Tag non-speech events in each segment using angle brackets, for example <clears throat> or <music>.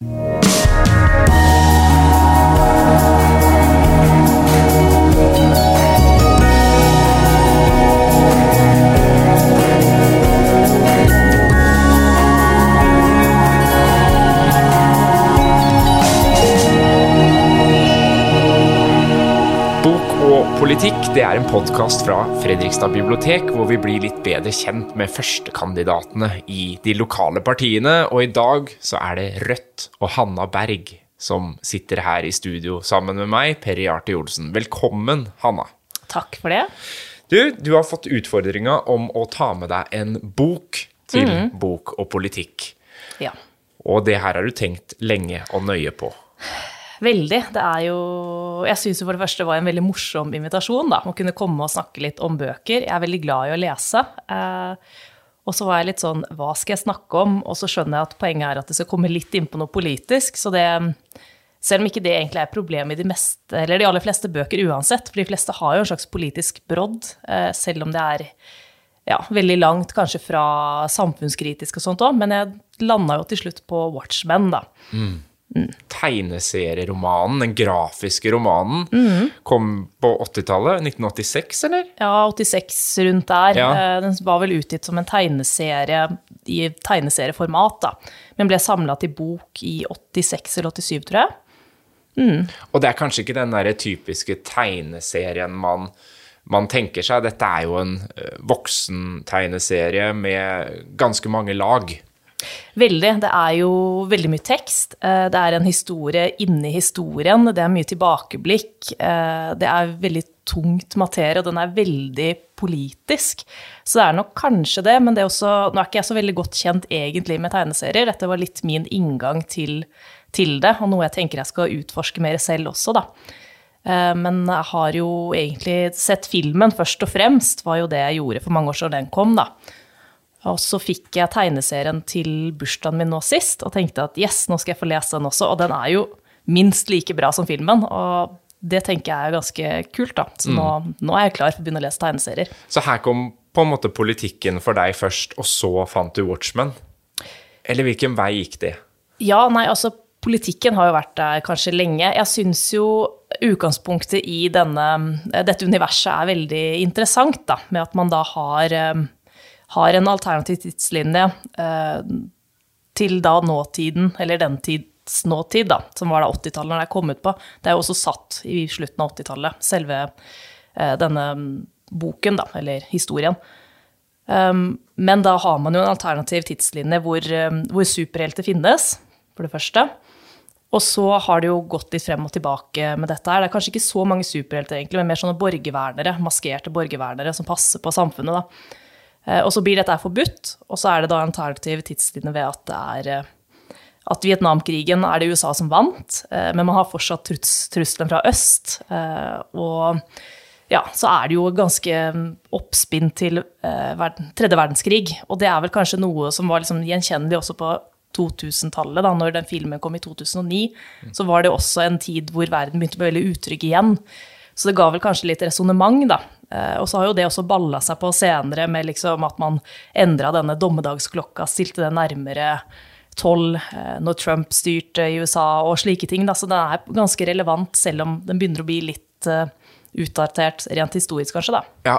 Bok politikk det er en podkast fra Fredrikstad bibliotek, hvor vi blir litt bedre kjent med førstekandidatene i de lokale partiene. Og i dag så er det Rødt og Hanna Berg som sitter her i studio sammen med meg, Perry Arte Olsen. Velkommen, Hanna. Takk for det. Du, du har fått utfordringa om å ta med deg en bok til bok og politikk. Ja. Og det her har du tenkt lenge og nøye på. Veldig. Det er jo Jeg syns jo for det første var en veldig morsom invitasjon, da. Å kunne komme og snakke litt om bøker. Jeg er veldig glad i å lese. Eh, og så var jeg litt sånn Hva skal jeg snakke om? Og så skjønner jeg at poenget er at det skal komme litt inn på noe politisk. Så det Selv om ikke det egentlig er problemet i de, eller de aller fleste bøker uansett, for de fleste har jo en slags politisk brodd, eh, selv om det er ja, veldig langt kanskje fra samfunnskritisk og sånt òg, men jeg landa jo til slutt på Watchmen, da. Tegneserieromanen, den grafiske romanen, kom på 80-tallet. 1986, eller? Ja, 86 rundt der. Ja. Eh, Den var vel utgitt som en tegneserie i tegneserieformat, da. Men ble samla til bok i 86 eller 87, tror jeg. Og det er kanskje ikke den der typiske tegneserien man, man tenker seg. Dette er jo en eh, voksentegneserie med ganske mange lag. Veldig. Det er jo veldig mye tekst. Eh, Det er en historie inni historien. Det er mye tilbakeblikk. Eh, Det er veldig tungt materie, og den er veldig politisk. Så det er nok kanskje det, men det er også Nå er ikke jeg så veldig godt kjent egentlig med tegneserier. Dette var litt min inngang til, til det, og noe jeg tenker jeg skal utforske mer selv også, da. Eh, Men jeg har jo egentlig sett filmen først og fremst, var jo det jeg gjorde for mange år siden den kom, da. Og så fikk jeg tegneserien til bursdagen min nå sist, og tenkte at yes, nå skal jeg få lese den også. Og den er jo minst like bra som filmen, og det tenker jeg er ganske kult, da. Så nå, nå er jeg klar for å begynne å lese tegneserier. Så her kom på en måte politikken for deg først, og så fant du Watchmen. Eller hvilken vei gikk det? Ja, nei, altså politikken har jo vært der kanskje lenge. Jeg syns jo utgangspunktet i denne, dette universet er veldig interessant, da, med at man da har, eh, har en alternativ tidslinje eh, til da nåtiden, eller den tids nåtid, da, som var da 80-tallet når det er kommet på. Det er jo også satt i slutten av 80-tallet, selve eh, denne boken, da, eller historien. Um, men da har man jo en alternativ tidslinje hvor, um, hvor superhelter finnes, for det første. Og så har det jo gått litt frem og tilbake med dette her. Det er kanskje ikke så mange superhelter, egentlig, men mer sånne borgervernere, maskerte borgervernere som passer på samfunnet, da. Eh, Og så blir dette forbudt, og så er det da en alternativ tidslinje ved at det er eh, at Vietnamkrigen er det USA som vant, eh, men man har fortsatt trusselen fra øst. Og ja, så er det jo ganske mm, oppspinn til tredje verdenskrig. Og det er vel kanskje noe som var liksom gjenkjennelig også på 2000-tallet, da når den filmen kom i 2009. Så var det også en tid hvor verden begynte å bli veldig utrygg igjen. Så det ga vel kanskje litt resonnement, da. Eh, Og så har jo det også balla seg på senere med liksom at man endra denne dommedagsklokka, stilte den nærmere tolv eh, når Trump styrte i USA og slike ting. Da. Så den er ganske relevant, selv om den begynner å bli litt eh, utdatert rent historisk, kanskje, da. Ja,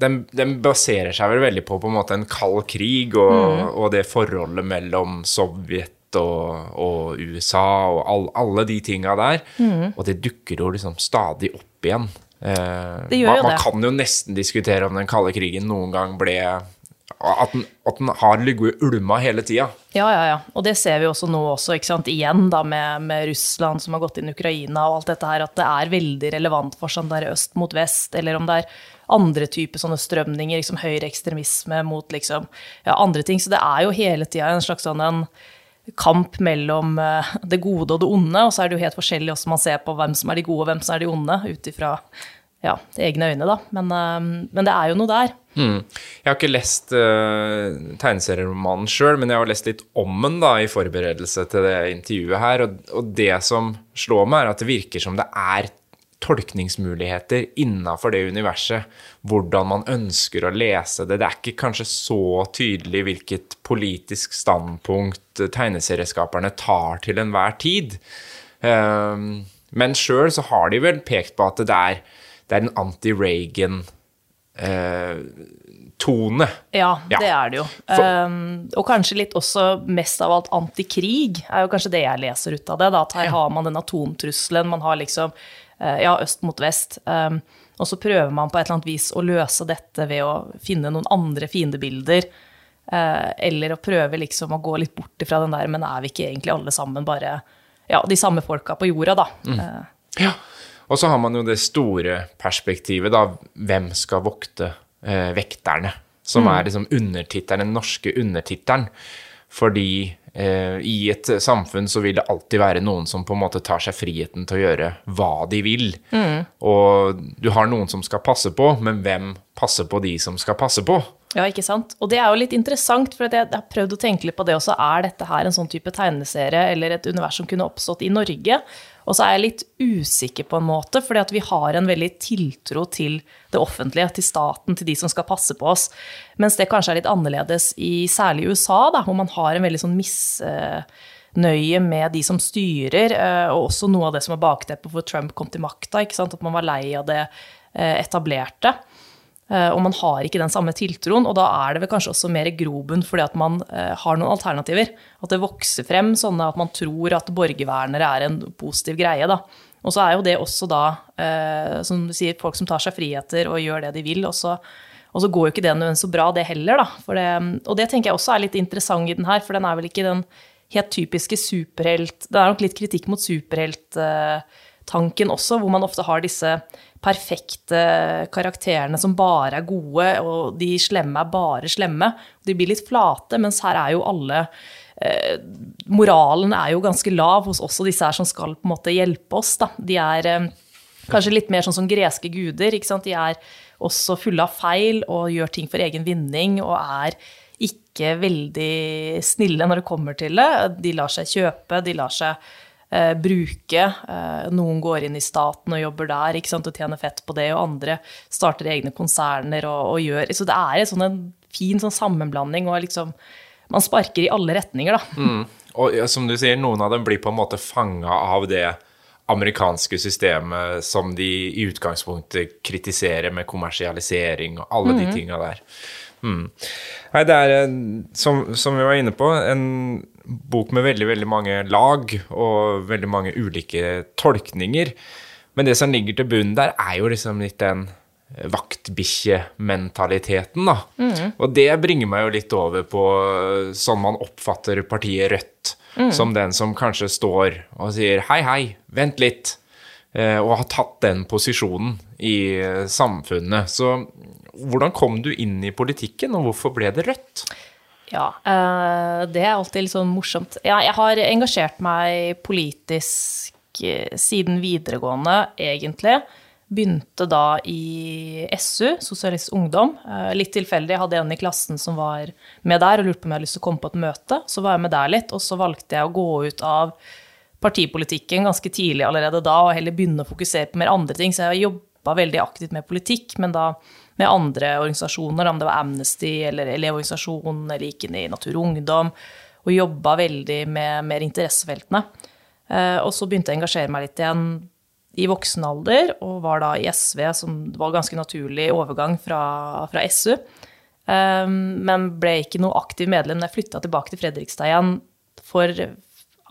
den, den baserer seg vel veldig på på en måte en kald krig og, og det forholdet mellom Sovjet og, og USA og all, alle de tinga der. Og det dukker jo liksom stadig opp igjen. Eh, man, man kan jo nesten diskutere om den kalde krigen noen gang ble At den, at den har ligget ulma hele tida. Ja, ja, ja. Og det ser vi også nå også, igjen da med, med Russland som har gått inn i Ukraina og alt dette her, at det er veldig relevant for sånn der øst mot vest, eller om det er andre typer sånne strømninger, liksom høyreekstremisme mot liksom ja, andre ting. Så det er jo hele tida en slags sånn en kamp mellom eh, det gode og det onde, og så er det jo helt forskjellig også man ser på hvem som er de gode og hvem som er de onde, ut ifra ja, egne øyne, da. Men, eh, men det er jo noe der. Mm. Jeg har ikke lest uh, tegneserieromanen sjøl, men jeg har lest litt om den da, i forberedelse til det intervjuet her. Og, og det som slår meg, er at det virker som det er tolkningsmuligheter innafor det universet. Hvordan man ønsker å lese det. Det er ikke kanskje så tydelig hvilket politisk standpunkt tegneserieskaperne tar til enhver tid. Um, men sjøl så har de vel pekt på at det er, det er en anti-Reagan eh, tone. Ja, ja, det er det jo. Um, og kanskje litt også mest av alt antikrig, er jo kanskje det jeg leser ut av det. Da, at her ja. har man den atomtrusselen, man har liksom ja, øst mot vest. Um, og så prøver man på et eller annet vis å løse dette ved å finne noen andre fiendebilder. Uh, eller å prøve liksom å gå litt bort ifra den der, men er vi ikke egentlig alle sammen bare ja, de samme folka på jorda, da. Mm. Uh, ja. Og så har man jo det store perspektivet, da. Hvem skal vokte eh, vekterne? Som mm. er liksom undertittelen, den norske undertittelen. Fordi eh, i et samfunn så vil det alltid være noen som på en måte tar seg friheten til å gjøre hva de vil. Mm. Og du har noen som skal passe på, men hvem passer på de som skal passe på? Ja, ikke sant. Og det er jo litt interessant, for jeg har prøvd å tenke litt på det også. Er dette her en sånn type tegneserie eller et univers som kunne oppstått i Norge? Og så er jeg litt usikker på en måte, fordi at vi har en veldig tiltro til det offentlige, til staten, til de som skal passe på oss. Mens det kanskje er litt annerledes i særlig USA, da, hvor man har en veldig sånn misnøye med de som styrer, eh, og også noe av det som er bakteppet for Trump kom til makta, at man var lei av det eh, etablerte. Eh, og man har ikke den samme tiltroen, og da er det vel kanskje også mer grobunn fordi at man eh, har noen alternativer. At det vokser frem sånne at man tror at borgervernere er en positiv greie. da. Og så er jo det også da, eh, som du sier, folk som tar seg friheter og gjør det de vil. Og så, og så går jo ikke det nødvendigvis så bra, det heller, da. Det, og det tenker jeg også er litt interessant i den her, for den er vel ikke den helt typiske superhelt Det er nok litt kritikk mot superhelttanken også, hvor man ofte har disse perfekte karakterene som bare er gode, og de slemme er bare slemme. De blir litt flate, mens her er jo alle eh, Moralen er jo ganske lav hos også disse her som skal på en måte hjelpe oss. Da. De er eh, kanskje litt mer sånn som greske guder. De er også fulle av feil og gjør ting for egen vinning og er ikke veldig snille når det kommer til det. De lar seg kjøpe, de lar seg eh, bruke. Eh, noen går inn i staten og jobber der og tjener fett på det, og andre starter egne konserner og, og gjør Så det er sånn en fin sånn sammenblanding, og liksom Man sparker i alle retninger, da. Mm. Og som du sier, noen av dem blir på en måte fanga av det amerikanske systemet som de i utgangspunktet kritiserer med kommersialisering og alle mm. de tinga der. Mm. Nei, det er, som, som, vi var inne på, en bok med veldig, veldig mange lag og veldig mange ulike tolkninger. Men det som ligger til bunnen der, er jo liksom litt den vaktbikkjementaliteten, da. Mm. Og det bringer meg jo litt over på sånn man oppfatter partiet Rødt. Mm. Som den som kanskje står og sier hei, hei, vent litt. Eh, og har tatt den posisjonen i samfunnet. Så hvordan kom du inn i politikken, og hvorfor ble det Rødt? Ja, eh, det er alltid litt sånn morsomt. Jeg har engasjert meg politisk eh, siden videregående, egentlig. Begynte da i SU, Sosialistisk Ungdom. Eh, litt tilfeldig. Jeg hadde en i klassen som var med der og lurte på om jeg hadde lyst til å komme på et møte. Så var jeg med der litt, og så valgte jeg å gå ut av partipolitikken ganske tidlig allerede da, og heller begynne å fokusere på mer andre ting. Så jeg har jobba veldig aktivt med politikk, men da med andre organisasjoner, om det var Amnesty eller Elevorganisasjonen eller gikk inn i Natur og Ungdom, og jobba veldig med mer interessefeltene. Eh, og så begynte jeg å engasjere meg litt igjen i voksen alder, og var da i SV, som var ganske naturlig overgang fra, fra SU. Eh, men ble ikke noe aktiv medlem da jeg flytta tilbake til Fredrikstad igjen for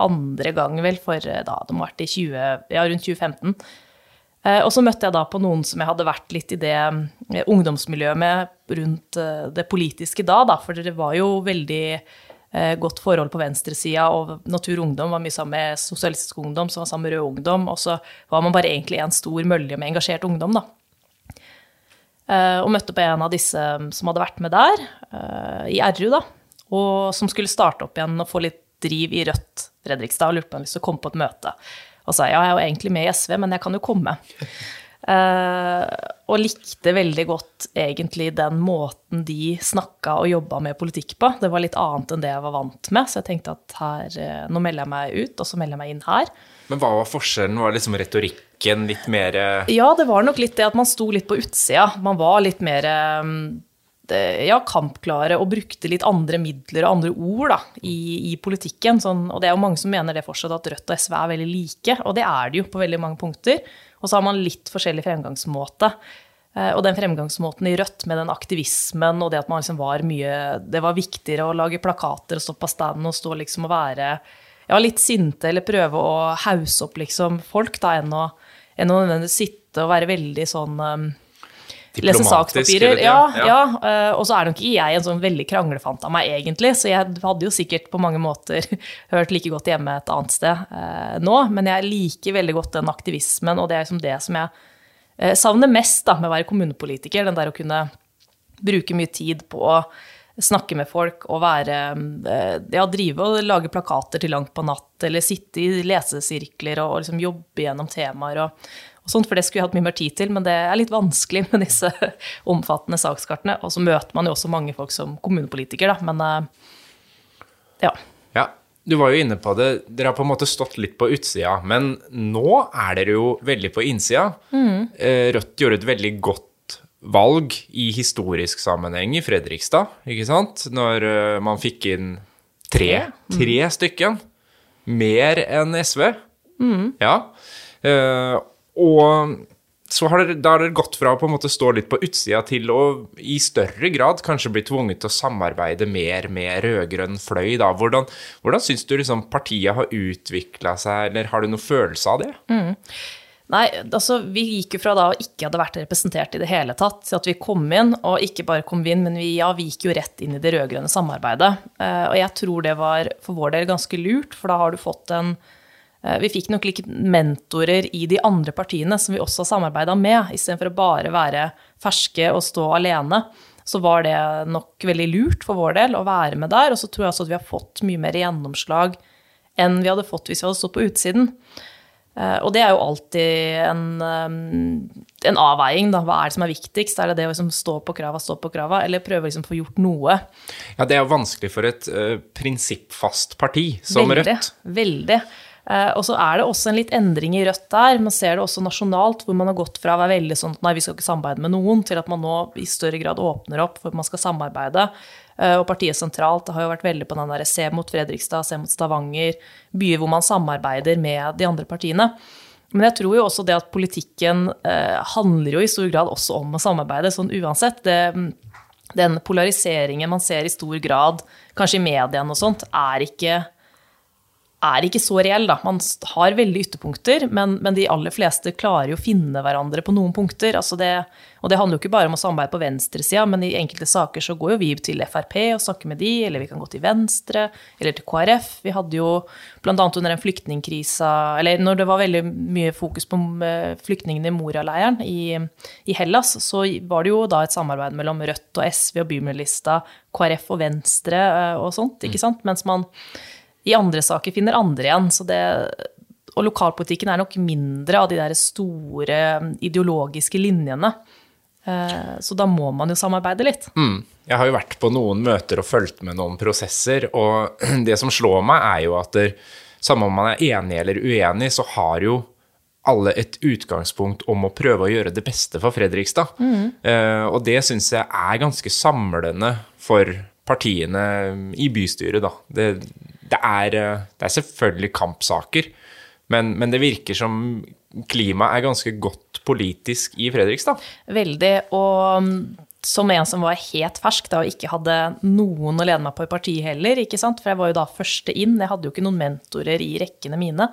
andre gang, vel, for eh, da det må ha vært i 20, ja, rundt 2015. Eh, og så møtte jeg da på noen som jeg hadde vært litt i det eh, ungdomsmiljøet med rundt eh, det politiske da, da for det var jo veldig godt forhold på venstresida, og Natur Ungdom var mye sammen med Sosialistisk Ungdom, som var sammen med Rød Ungdom, og så var man bare egentlig en stor mølje med engasjert ungdom, da. Og møtte på en av disse som hadde vært med der, i RU, da, og som skulle starte opp igjen og få litt driv i Rødt Fredrikstad, og lurte på om han ville komme på et møte. Og sa ja, jeg er jo egentlig med i SV, men jeg kan jo komme. Uh, <laughs> og likte veldig godt egentlig den måten de snakka og jobba med politikk på. Det var litt annet enn det jeg var vant med, så jeg tenkte at her, eh, nå melder jeg meg ut, og så melder jeg meg inn her. Men hva var forskjellen? Var liksom retorikken litt mer Ja, det var nok litt det at man sto litt på utsida. Man var litt mer ja, kampklare og brukte litt andre midler og andre ord da, i, i politikken. Sånn, og det er jo mange som mener det fortsatt, at Rødt og SV er veldig like, og det er det jo på veldig mange punkter. Og så har man litt forskjellig fremgangsmåte. Eh, og den fremgangsmåten i Rødt med den aktivismen og det at man liksom var mye Det var viktigere å lage plakater og stå på stand og stå liksom og være ja, litt sinte eller prøve å hause opp liksom folk da, enn å, enn å sitte og være veldig sånn um, lese sakspapirer. Ja, ja. ja, eh, og så er nok ikke jeg en sånn veldig kranglefant av meg, egentlig. Så jeg hadde jo sikkert på mange måter <laughs> hørt like godt hjemme et annet sted eh, nå. Men jeg liker veldig godt den aktivismen, og det er liksom det som jeg eh, savner mest da, med å være kommunepolitiker. Den der å kunne bruke mye tid på å snakke med folk og være Ja, drive og lage plakater til langt på natt, eller sitte i lesesirkler og, og liksom jobbe gjennom temaer. og sånt, for det skulle jeg hatt mye mer tid til, men det er litt vanskelig med disse <laughs> omfattende sakskartene. Og så møter man jo også mange folk som kommunepolitiker, da, men eh, ja. Ja, du var jo inne på det, dere har på en måte stått litt på utsida, men nå er dere jo veldig på innsida. Mm. Eh, Rødt gjorde et veldig godt valg i historisk sammenheng i Fredrikstad, ikke sant? Når eh, man fikk inn tre, tre mm. stykken. Mer enn SV. Mm. Ja. Og så har dere, da har dere gått fra å på en måte stå litt på utsida til å i større grad kanskje bli tvunget til å samarbeide mer med rød-grønn fløy. Da. Hvordan, hvordan syns du liksom partiet har utvikla seg, eller har du noen følelse av det? Mm. Nei, altså vi gikk jo fra da å ikke hadde vært representert i det hele tatt, til at vi kom inn, og ikke bare kom vi inn, men vi, ja, vi gikk jo rett inn i det rød-grønne samarbeidet. Uh, og jeg tror det var for vår del ganske lurt, for da har du fått en Eh, vi fikk nok litt mentorer i de andre partiene som vi også har samarbeida med, istedenfor å bare være ferske og stå alene. Så var det nok veldig lurt for vår del å være med der. Og så tror jeg også at vi har fått mye mer gjennomslag enn vi hadde fått hvis vi hadde stått på utsiden. Eh, og det er jo alltid en, eh, en avveiing, da. Hva er det som er viktigst? Er det det å liksom stå på krava, stå på krava, eller prøve liksom å få gjort noe? Ja, det er jo vanskelig for et uh, prinsippfast parti som veldig, Rødt. Veldig. Eh, og så er det også en litt endring i Rødt der. Man ser det også nasjonalt, hvor man har gått fra å være veldig sånn at nei, vi skal ikke samarbeide med noen, til at man nå i større grad åpner opp for at man skal samarbeide. Eh, og partiet sentralt har jo vært veldig på den der se mot Fredrikstad, se mot Stavanger, byer hvor man samarbeider med de andre partiene. Men jeg tror jo også det at politikken eh, handler jo i stor grad også om å samarbeide, sånn uansett. Det, den polariseringen man ser i stor grad, kanskje i mediene og sånt, er ikke er ikke så reell, da. Man har veldig ytterpunkter, men, men, de aller fleste klarer jo å finne hverandre på noen punkter. Altså det, og det handler jo ikke bare om å samarbeide på venstresida, men i enkelte saker så går jo vi til Frp og snakker med de, eller vi kan gå til Venstre, eller til KrF. Vi hadde jo bl.a. under den flyktningkrisa, eller når det var veldig mye fokus på eh, flyktningene i Moria-leiren i, i, Hellas, så var det jo da et samarbeid mellom Rødt og SV og Bymiljølista, KrF og Venstre eh, og sånt, ikke mm. sant. Mens man i andre saker finner andre igjen. Det, og lokalpolitikken er nok mindre av de der store um, ideologiske linjene. Eh, så da må man jo samarbeide litt. Mm. Jeg har jo vært på noen møter og fulgt med noen prosesser, og <clears throat> det som slår meg, er jo at samme om man er enig eller uenig, så har jo alle et utgangspunkt om å prøve å gjøre det beste for Fredrikstad. Mm. Uh, og det syns jeg er ganske samlende for partiene i bystyret, da. Det, det er, eh, det er selvfølgelig kampsaker, men, men, det virker som klimaet er ganske godt politisk i Fredrikstad. Veldig. Og mm, som en som var helt fersk da, og ikke hadde noen å lene meg på i partiet heller, ikke sant? for jeg var jo da første inn, jeg hadde jo ikke noen mentorer i rekkene mine,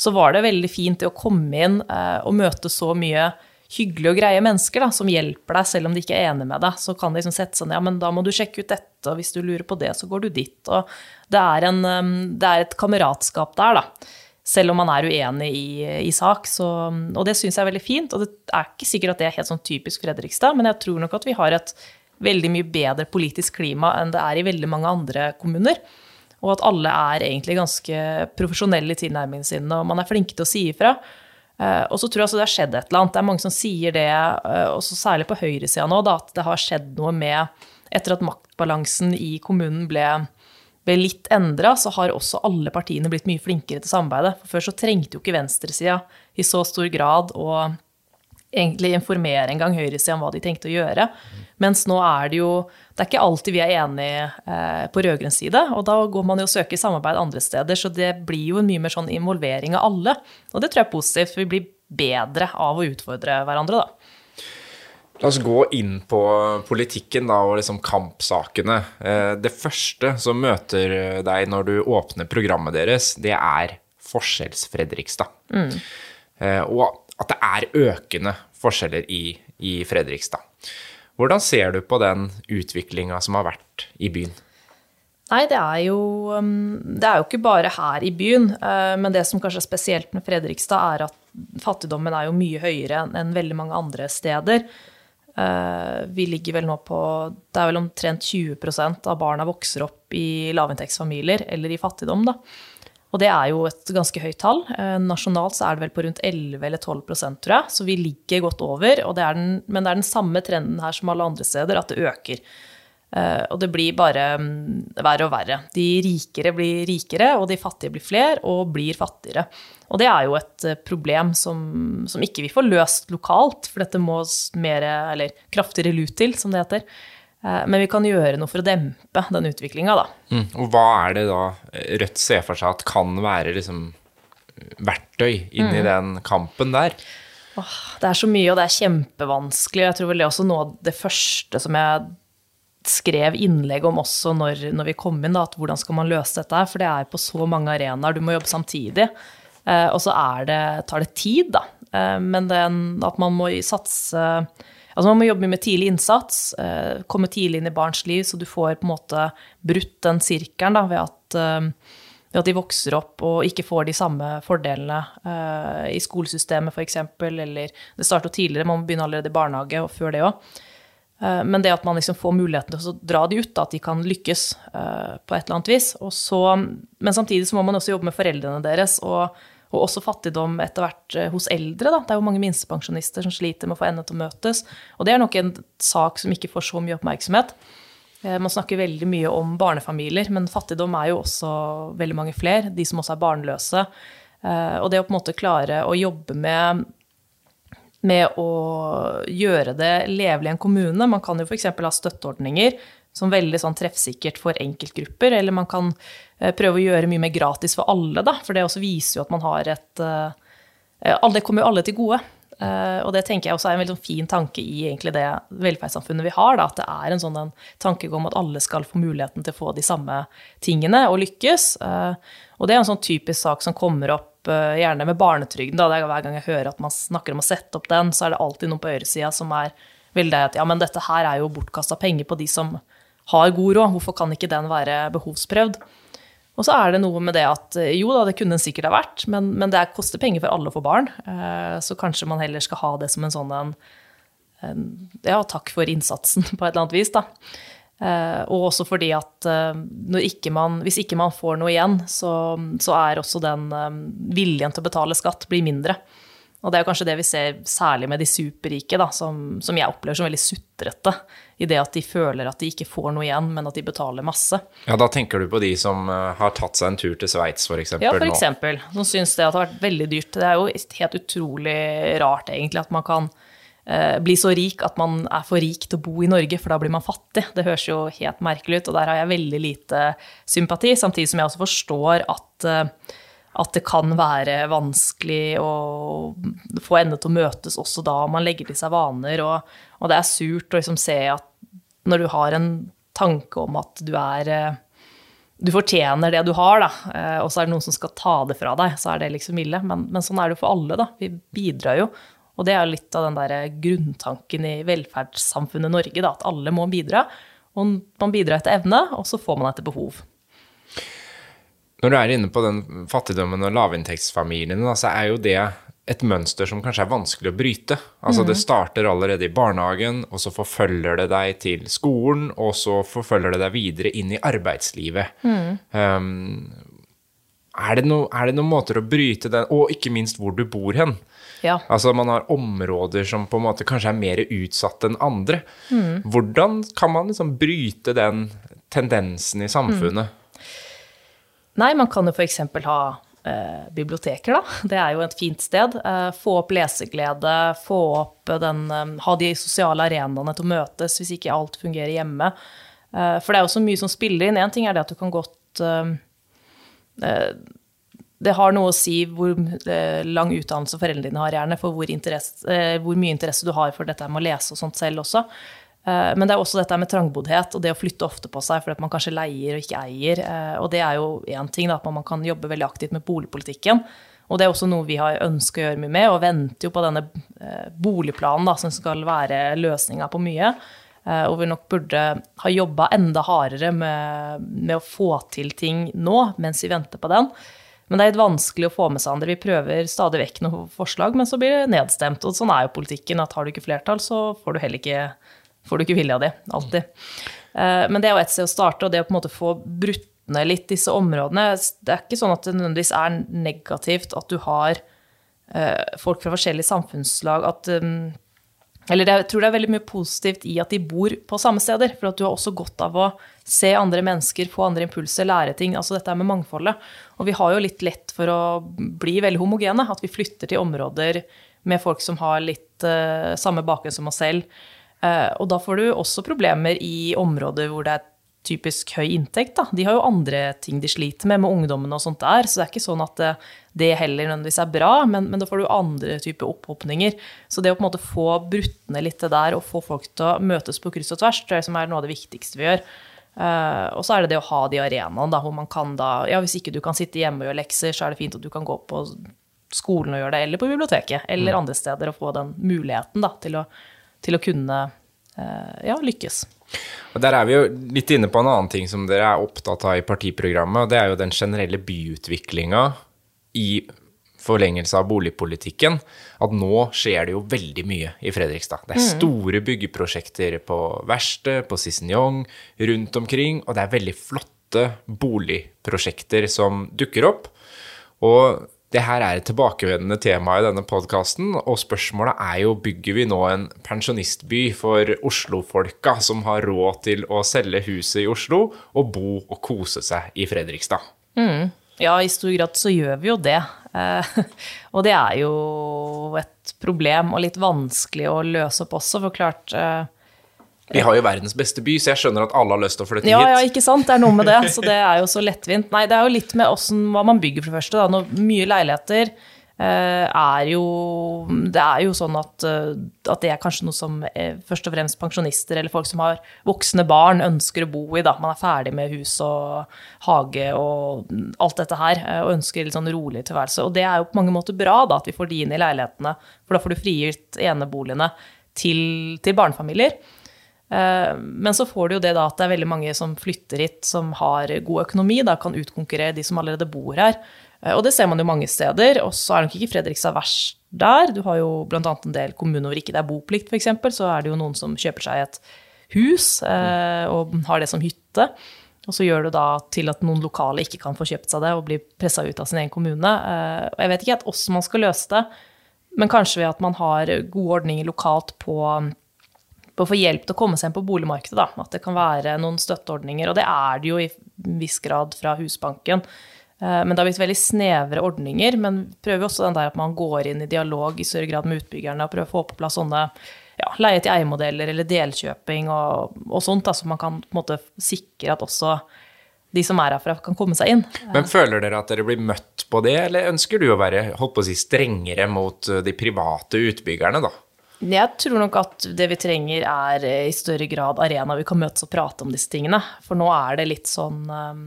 så var det veldig fint å komme inn eh, og møte så mye hyggelige og greie mennesker da, som hjelper deg selv om de ikke er enig med deg. Så kan de liksom sette seg ned, ja, men da må du sjekke ut dette, og hvis du lurer på det, så går du dit. Og det er, en, um, det er et kameratskap der, da. Selv om man er uenig i, i sak. Så, og det syns jeg er veldig fint. Og det er ikke sikkert at det er helt sånn typisk Fredrikstad, men jeg tror nok at vi har et veldig mye bedre politisk klima enn det er i veldig mange andre kommuner. Og at alle er egentlig ganske profesjonelle i tilnærmingen sin, og man er flinke til å si ifra. Eh, og så tror jeg det har skjedd et eller annet. Det er mange som sier det, eh, også særlig på høyresida nå, da, at det har skjedd noe med Etter at maktbalansen i kommunen ble, ble litt endra, så har også alle partiene blitt mye flinkere til samarbeidet. For før så trengte jo ikke venstresida i så stor grad å egentlig informere en gang høyresida om hva de tenkte å gjøre. Mens nå er det jo Det er ikke alltid vi er enige eh, på rød-grønn side, og da går man jo og søker samarbeid andre steder, så det blir jo en mye mer sånn involvering av alle. Og det tror jeg er positivt, for vi blir bedre av å utfordre hverandre, da. La oss gå inn på politikken da, og liksom kampsakene. Eh, det første som møter deg når du åpner programmet deres, det er Forskjells-Fredrikstad. Mm. Og at det er økende forskjeller i, i Fredrikstad. Hvordan ser du på den utviklinga som har vært i byen? Nei, det er, jo, um, det er jo ikke bare her i byen. Eh, men det som kanskje er spesielt med Fredrikstad, er at fattigdommen er jo mye høyere enn veldig mange andre steder. Eh, vi ligger vel nå på Det er vel omtrent 20% av barna vokser opp i lavinntektsfamilier eller i fattigdom, da. Og det er jo et ganske høyt tall. Eh, nasjonalt så er det vel på rundt 11 eller 12 tror jeg, så vi ligger godt over. Det den, men det er den samme trenden her som alle andre steder, at det øker. Eh, og det blir bare mm, verre og verre. De rikere blir rikere, og de fattige blir flere og blir fattigere. Og det er jo et eh, problem som, som ikke vi får løst lokalt, for dette må mer, eller kraftigere lut til, som det heter. Eh, men vi kan gjøre noe for å dempe den utviklinga, da. Mm. Og hva er det da Rødt ser for seg at kan være liksom verktøy inn i mm. den kampen der? Åh, det er så mye, og det er kjempevanskelig. Jeg tror vel det er også noe av det første som jeg skrev innlegg om også når, når vi kom inn, da, at hvordan skal man løse dette her? For det er på så mange arenaer, du må jobbe samtidig. Eh, og så tar det tid, da. Eh, men den, at man må satse Altså man må jobbe med tidlig innsats, eh, komme tidlig inn i barns liv, så du får på en måte brutt den sirkelen da, ved at, eh, ved at de vokser opp og ikke får de samme fordelene eh, i skolesystemet f.eks. Eller det starter tidligere, man må begynne allerede i barnehage og før det òg. Men det at man liksom får muligheten til å dra de ut, da, at de kan lykkes på et eller annet vis. Så, men samtidig så må man også jobbe med foreldrene deres. og og også fattigdom etter hvert eh, hos eldre. Da. Det er jo mange minstepensjonister som sliter med å få endene til å møtes. Og det er nok en sak som ikke får så mye oppmerksomhet. Eh, man snakker veldig mye om barnefamilier, men fattigdom er jo også veldig mange flere. De som også er barnløse. Eh, og det å på en måte klare å jobbe med med å gjøre det levelig i en kommune. Man kan jo f.eks. ha støtteordninger som veldig sånn treffsikkert for enkeltgrupper. Eller man kan eh, prøve å gjøre mye mer gratis for alle, da. For det også viser jo at man har et uh, Det kommer jo alle til gode. Uh, og det tenker jeg også er en veldig sånn fin tanke i det velferdssamfunnet vi har. Da, at det er en sånn tankegang om at alle skal få muligheten til å få de samme tingene og lykkes. Og det er en sånn typisk sak som kommer opp gjerne med barnetrygden. Da. Hver gang jeg hører at man snakker om å sette opp den, så er det alltid noen på øresida som er veldig at ja, men dette her er jo bortkasta penger på de som har god råd, hvorfor kan ikke den være behovsprøvd? Og så er det noe med det at eh, jo da, det kunne den sikkert ha vært, men, men det koster penger for alle å få barn. Eh, så kanskje man heller skal ha det som en sånn en, en Ja, takk for innsatsen, <laughs> på et eller annet vis, da. Eh, og også fordi at ikke man, hvis ikke man får noe igjen, så, så er også den viljen til å betale skatt blir mindre. Og det er kanskje det vi ser særlig med de superrike, da, som, som, jeg opplever som veldig sutrete. I det at de føler at de ikke får noe igjen, men at de betaler masse. Ja, Da tenker du på de som uh, har tatt seg en tur til Sveits, f.eks.? Ja, f.eks. Som syns det har vært veldig dyrt. Det er jo helt utrolig rart, egentlig, at man kan uh, bli så rik at man er for rik til å bo i Norge, for da blir man fattig. Det høres jo helt merkelig ut, og der har jeg veldig lite sympati. Samtidig som jeg også forstår at uh, at det kan være vanskelig å få endene til å møtes også da man legger til seg vaner. Og, og det er surt å liksom se at når du har en tanke om at du er eh, Du fortjener det du har, da, eh, og så er det noen som skal ta det fra deg, så er det liksom ille. Men, men sånn er det jo for alle, da. Vi bidrar jo. Og det er litt av den der grunntanken i velferdssamfunnet Norge, da, at alle må bidra. Og man bidrar etter evne, og så får man etter behov. Når du er inne på den fattigdommen og lavinntektsfamiliene, så er jo det et mønster som kanskje er vanskelig å bryte. Altså mm. Det starter allerede i barnehagen, og så forfølger det deg til skolen, og så forfølger det deg videre inn i arbeidslivet. Mm. Um, er det, no, er det noen måter å bryte den Og ikke minst hvor du bor hen. Ja. Altså Man har områder som på en måte kanskje er mer utsatt enn andre. Mm. Hvordan kan man liksom bryte den tendensen i samfunnet? Nei, man kan jo f.eks. ha eh, biblioteker, da. Det er jo et fint sted. Eh, få opp leseglede, få opp den eh, Ha de sosiale arenaene til å møtes hvis ikke alt fungerer hjemme. Eh, for det er jo så mye som spiller inn. Én ting er det at du kan godt eh, eh, det har noe å si hvor lang utdannelse foreldrene dine har, gjerne, for hvor, hvor, mye interesse du har for dette med å lese og sånt selv også. Eh, men det er også dette med trangboddhet og det å flytte ofte på seg fordi man kanskje leier og ikke eier. Eh, og det er jo én ting, da, at man kan jobbe veldig aktivt med boligpolitikken. Og det er også noe vi har ønsket å gjøre mye med, og venter jo på denne eh, boligplanen da, som skal være løsninga på mye. Og vi nok burde ha jobba enda hardere med, med å få til ting nå, mens vi venter på den. Men det er litt vanskelig å få med seg andre. Vi prøver stadig vekk noen forslag, men så blir det nedstemt. Og sånn er jo politikken, at har du ikke flertall, så får du heller ikke, får du ikke vilja di. Alltid. Eh, men det er jo et sted å starte, og det å på en måte få brutt ned litt disse områdene Det er ikke sånn at det nødvendigvis er negativt at du har eh, folk fra forskjellige samfunnslag. at um, eller jeg tror det er veldig mye positivt i at de bor på samme steder. For at du har også godt av å se andre mennesker, få andre impulser, lære ting. Altså dette med mangfoldet. Og vi har jo litt lett for å bli veldig homogene. At vi flytter til områder med folk som har litt samme bakgrunn som oss selv. Uh, og da får du også problemer i områder hvor det er typisk høy inntekt. Da. De har jo andre ting de sliter med, med ungdommene og sånt der. Så det er ikke sånn at det, det heller nødvendigvis er bra, men, men, da får du andre typer opphopninger. Så det å på en måte få brutt ned litt det der og få folk til å møtes på kryss og tvers, tror jeg som er noe av det viktigste vi gjør. Uh, og så er det det å ha de arenaene hvor man kan da Ja, hvis ikke du kan sitte hjemme og gjøre lekser, så er det fint at du kan gå på skolen og gjøre det, eller på biblioteket, eller mm. andre steder, og få den muligheten da, til, å, til å kunne uh, ja, lykkes. Og Der er vi jo litt inne på en annen ting som dere er opptatt av i partiprogrammet, og det er jo den generelle byutviklinga i forlengelse av boligpolitikken, at nå skjer det jo veldig mye i Fredrikstad. Det er mm. store byggeprosjekter på verkstedet, på Cicignon, rundt omkring, og det er veldig flotte boligprosjekter som dukker opp. Og det her er et tilbakevendende tema i denne podkasten, og spørsmålet er jo bygger vi nå en pensjonistby for Oslo-folka som har råd til å selge huset i Oslo og bo og kose seg i Fredrikstad? Mm. Ja, i stor grad så gjør vi jo det. Eh, <laughs> og det er jo et problem og litt vanskelig å løse opp også, for klart eh, vi har jo verdens beste by, så jeg skjønner at alle har lyst til å flytte ja, hit. Ja, ikke sant. Det er noe med det. Så det er jo så lettvint. Nei, det er jo litt med hvordan, hva man bygger, for det første. Da. Når mye leiligheter eh, er jo Det er jo sånn at, eh, at det er kanskje noe som eh, først og fremst pensjonister eller folk som har voksne barn, ønsker å bo i. Da. Man er ferdig med hus og hage og alt dette her, og ønsker litt sånn rolig tilværelse. Og det er jo på mange måter bra da, at vi får de inn i leilighetene, for da får du frigitt eneboligene til, til barnefamilier. Eh, men så får du jo det da at det er veldig mange som flytter hit, som har god økonomi, da kan utkonkurrere de som allerede bor her. Eh, og det ser man jo mange steder. Og så er nok ikke Fredrikstad verst der. Du har jo bl.a. en del kommuner hvor ikke det er boplikt, f.eks. Så er det jo noen som kjøper seg et hus eh, og har det som hytte. Og så gjør det da til at noen lokale ikke kan få kjøpt seg det og bli pressa ut av sin egen kommune. Og jeg vet ikke helt hvordan man skal løse det, men kanskje ved at man har gode ordninger lokalt på på å få hjelp til å komme seg inn på boligmarkedet. Da. At det kan være noen støtteordninger. Og det er det jo i viss grad fra Husbanken. Eh, men det har blitt veldig snevre ordninger. Men prøver også den der at man går inn i dialog i større grad med utbyggerne og prøver å få på plass sånne ja, leie-til-eie-modeller eller delkjøping og, og sånt. Da, så man kan på en måte sikre at også de som er herfra, kan komme seg inn. Men føler dere at dere blir møtt på det, eller ønsker du å være holdt på å si, strengere mot de private utbyggerne, da? Jeg tror nok at det vi trenger, er eh, i større grad arena vi kan møtes og prate om disse tingene. For nå er det litt sånn um,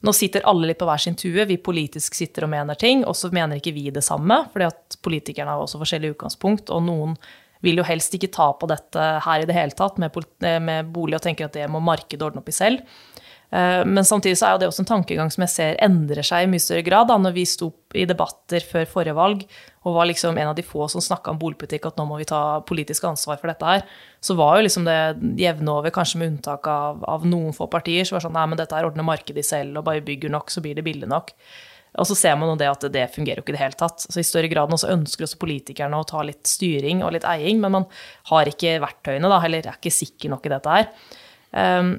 Nå sitter alle litt på hver sin tue. Vi politisk sitter og mener ting, og så mener ikke vi det samme. fordi at politikerne har også forskjellig utgangspunkt, og noen vil jo helst ikke ta på dette her i det hele tatt med, med bolig og tenker at det må markedet ordne opp i selv. Eh, men samtidig så er det også en tankegang som jeg ser endrer seg i mye større grad. Da når vi sto i debatter før forrige valg og var liksom en av de få som snakka om boligpolitikk, at nå må vi ta politisk ansvar for dette her, så var jo liksom det jevne over, kanskje med unntak av, av noen få partier, så var sånn nei, men dette er ordner markedet selv, og bare bygger nok, så blir det billig nok. Og så ser man jo det at det fungerer jo ikke i det hele tatt. Så I større grad nå ønsker også politikerne å ta litt styring og litt eiing, men man har ikke verktøyene, da, eller er ikke sikker nok i dette her. Um,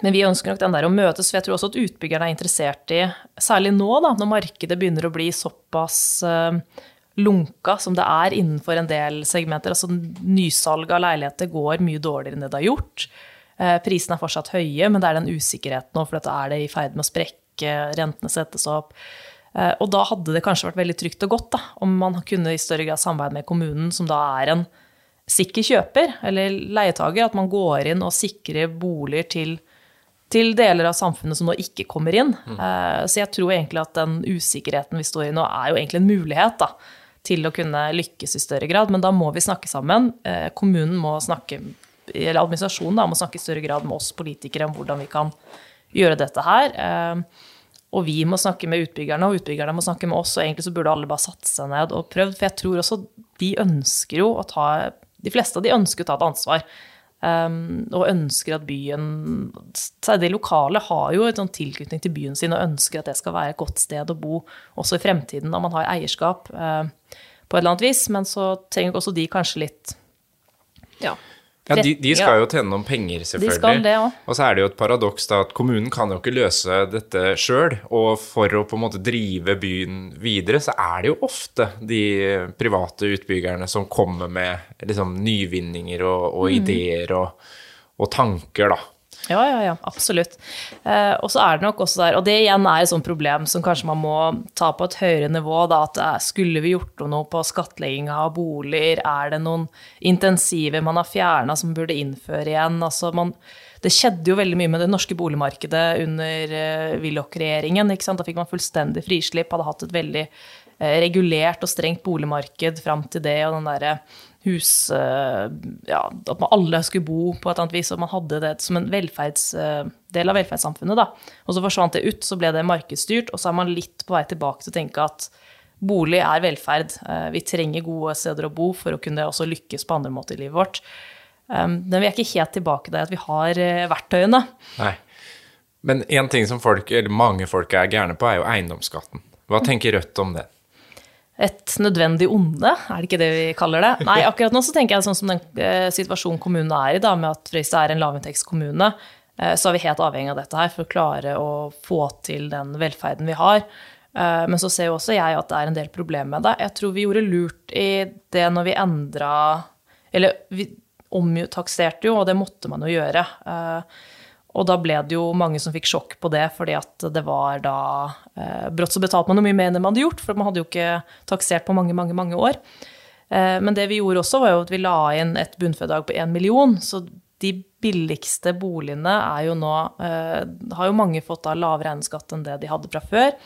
men vi ønsker nok den der å møtes, for jeg tror også at utbyggerne er interessert i, særlig nå da, når markedet begynner å bli såpass uh, lunka som det er innenfor en del segmenter. Altså nysalg av leiligheter går mye dårligere enn det det har gjort. Uh, prisene er fortsatt høye, men det er den usikkerheten nå, for dette er det i ferd med å sprekke rentene settes opp. Eh, og da hadde det kanskje vært veldig trygt og godt da, om man kunne i større grad samarbeide med kommunen, som da er en sikker kjøper eller leietager. At man går inn og sikrer boliger til, til deler av samfunnet som nå ikke kommer inn. Mm. Eh, så jeg tror egentlig at den usikkerheten vi står i nå, er jo egentlig en mulighet da, til å kunne lykkes i større grad. Men da må vi snakke sammen. Eh, kommunen må snakke, eller administrasjonen da, må snakke i større grad med oss politikere om hvordan vi kan gjøre dette her. Og vi må snakke med utbyggerne, og utbyggerne må snakke med oss. Og egentlig så burde alle bare satt seg ned og prøvd. For jeg tror også de ønsker jo å ta De fleste av de ønsker å ta et ansvar. Um, og ønsker at byen De lokale har jo en sånn tilknytning til byen sin og ønsker at det skal være et godt sted å bo også i fremtiden, når man har eierskap uh, på et eller annet vis. Men så trenger også de kanskje litt ja, ja, de, de, skal jo tjene noen penger, selvfølgelig. De skal det også. Og så er det jo et paradoks da at kommunen kan jo ikke løse dette sjøl. Og for å på en måte drive byen videre, så er det jo ofte de private utbyggerne som kommer med liksom nyvinninger og, og mm. ideer og, og tanker, da. Ja, ja, ja, absolutt. Eh, og så er det nok også der, og det igjen er et sånt problem som kanskje man må ta på et høyere nivå, da, at eh, skulle vi gjort noe på skattlegginga av boliger, er det noen intensiver man har fjerna som burde innføre igjen? Altså man, det skjedde jo veldig mye med det norske boligmarkedet under uh, Willoch-regjeringen. Da fikk man fullstendig frislipp, hadde hatt et veldig uh, regulert og strengt boligmarked fram til det, og den derre hus eh, ja, At man alle skulle bo på et annet vis, og man hadde det som en eh, del av velferdssamfunnet. Da. Og så forsvant det ut, så ble det markedsstyrt, og så er man litt på vei tilbake til å tenke at bolig er velferd. Eh, vi trenger gode steder å bo for å kunne også lykkes på andre måter i livet vårt. Men vi er ikke helt tilbake der at vi har verktøyene. Nei. Men én ting som folk, mange folk er gærne på, er jo eiendomsskatten. Hva tenker Rødt om det? Et nødvendig onde, er det ikke det vi kaller det? Nei, <laughs> akkurat nå så tenker jeg sånn som den eh, situasjonen kommunen er i, da, med at Fredrikstad er en lavinntektskommune, eh, så er vi helt avhengig av dette her for å klare å få til den velferden vi har. Eh, men så ser jo også jeg at det er en del problemer med det. Jeg tror vi gjorde lurt i det når vi endra Eller vi omtakserte jo, og det måtte man jo gjøre. Og da ble det jo mange som fikk sjokk på det, fordi at det var da eh, Brått så betalte man jo mye mer enn man hadde gjort, for man hadde jo ikke taksert på mange, mange, mange år. Eh, men det vi gjorde også, var jo at vi la inn et bunnfradrag på én million. Så de billigste boligene er jo nå eh, Har jo mange fått da lavere eiendomsskatt enn det de hadde fra før.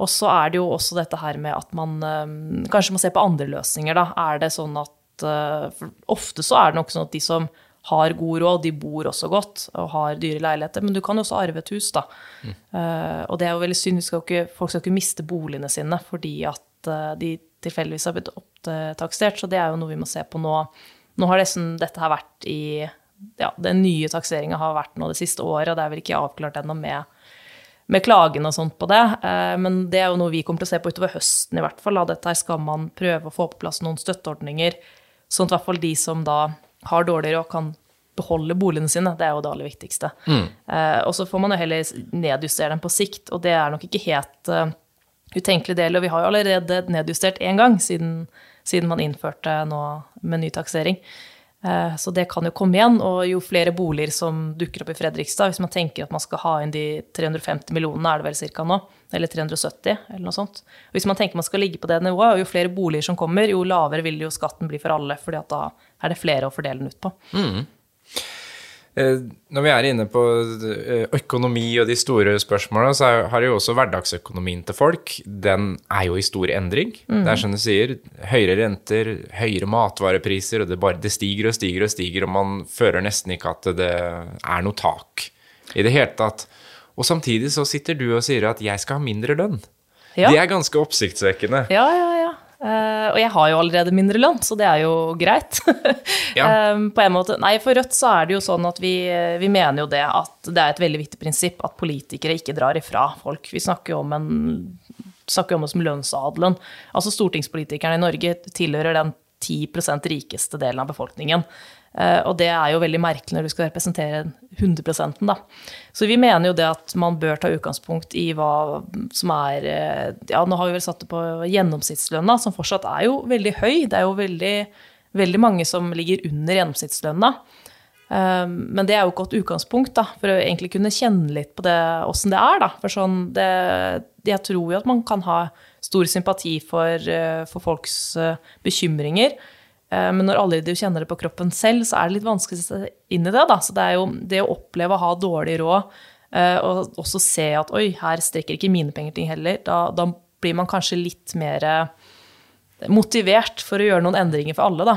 Og så er det jo også dette her med at man eh, kanskje må se på andre løsninger, da. Er det sånn at eh, Ofte så er det nok sånn at de som har god råd, de bor også godt og har dyre leiligheter. Men du kan jo også arve et hus, da. Mm. Uh, og det er jo veldig synd. Skal ikke, folk skal ikke miste boligene sine fordi at uh, de tilfeldigvis har blitt opptakstert, Så det er jo noe vi må se på nå. Nå har nesten dette her vært i Ja, den nye takseringa har vært nå det siste året, og det er vel ikke avklart ennå med, med klagen og sånt på det. Uh, men det er jo noe vi kommer til å se på utover høsten i hvert fall. Da. Dette her skal man prøve å få på plass noen støtteordninger, sånn at i hvert fall de som da har dårligere og kan beholde boligene sine. Det er jo det aller viktigste. Mm. Eh, og så får man jo heller nedjustere dem på sikt, og det er nok ikke helt uh, utenkelig del. Og vi har jo allerede nedjustert én gang siden, siden, man innførte nå med ny taksering. Eh, så det kan jo komme igjen. Og jo flere boliger som dukker opp i Fredrikstad, hvis man tenker at man skal ha inn de 350 millionene, er det vel cirka nå, eller 370, eller noe sånt. Og hvis man tenker man skal ligge på det nivået, og jo flere boliger som kommer, jo lavere vil jo skatten bli for alle, fordi at da er det flere å fordele den ut på. Mm. Eh, når vi er inne på eh, økonomi og de store spørsmåla, så har jo også hverdagsøkonomien til folk Den er jo i stor endring. Mm. Det er som du sier, høyere renter, høyere matvarepriser, og det, bare, det stiger og stiger og stiger, og man føler nesten ikke at det er noe tak i det hele tatt. Og samtidig så sitter du og sier at jeg skal ha mindre lønn. Ja. Det er ganske oppsiktsvekkende. Ja, ja, ja. Uh, og jeg har jo allerede mindre lønn, så det er jo greit. <laughs> ja. um, på en måte. Nei, for Rødt så er det jo sånn at vi, vi, mener jo det at det er et veldig viktig prinsipp at politikere ikke drar ifra folk. Vi snakker jo om en snakker om det som lønnsadelen. Altså stortingspolitikerne i Norge tilhører den 10% rikeste delen av befolkningen. Eh, og det er jo veldig merkelig når du skal representere 100% da. Så vi mener jo det at man bør ta utgangspunkt i hva som er eh, Ja, nå har vi vel satt det på gjennomsnittslønna, som fortsatt er jo veldig høy. Det er jo veldig, veldig mange som ligger under gjennomsnittslønna. Eh, men det er jo et godt utgangspunkt da, for å egentlig kunne kjenne litt på det, åssen det er. Da. For sånn, det, jeg tror jo at man kan ha stor sympati for, for folks bekymringer. Eh, men når alle de kjenner det på kroppen selv, så er det litt vanskelig å se inn i det. Da. Så det er jo det å oppleve å ha dårlig råd, eh, og også se at oi, her strekker ikke mine penger til heller, da, da, blir man kanskje litt mer eh, motivert for å gjøre noen endringer for alle, da.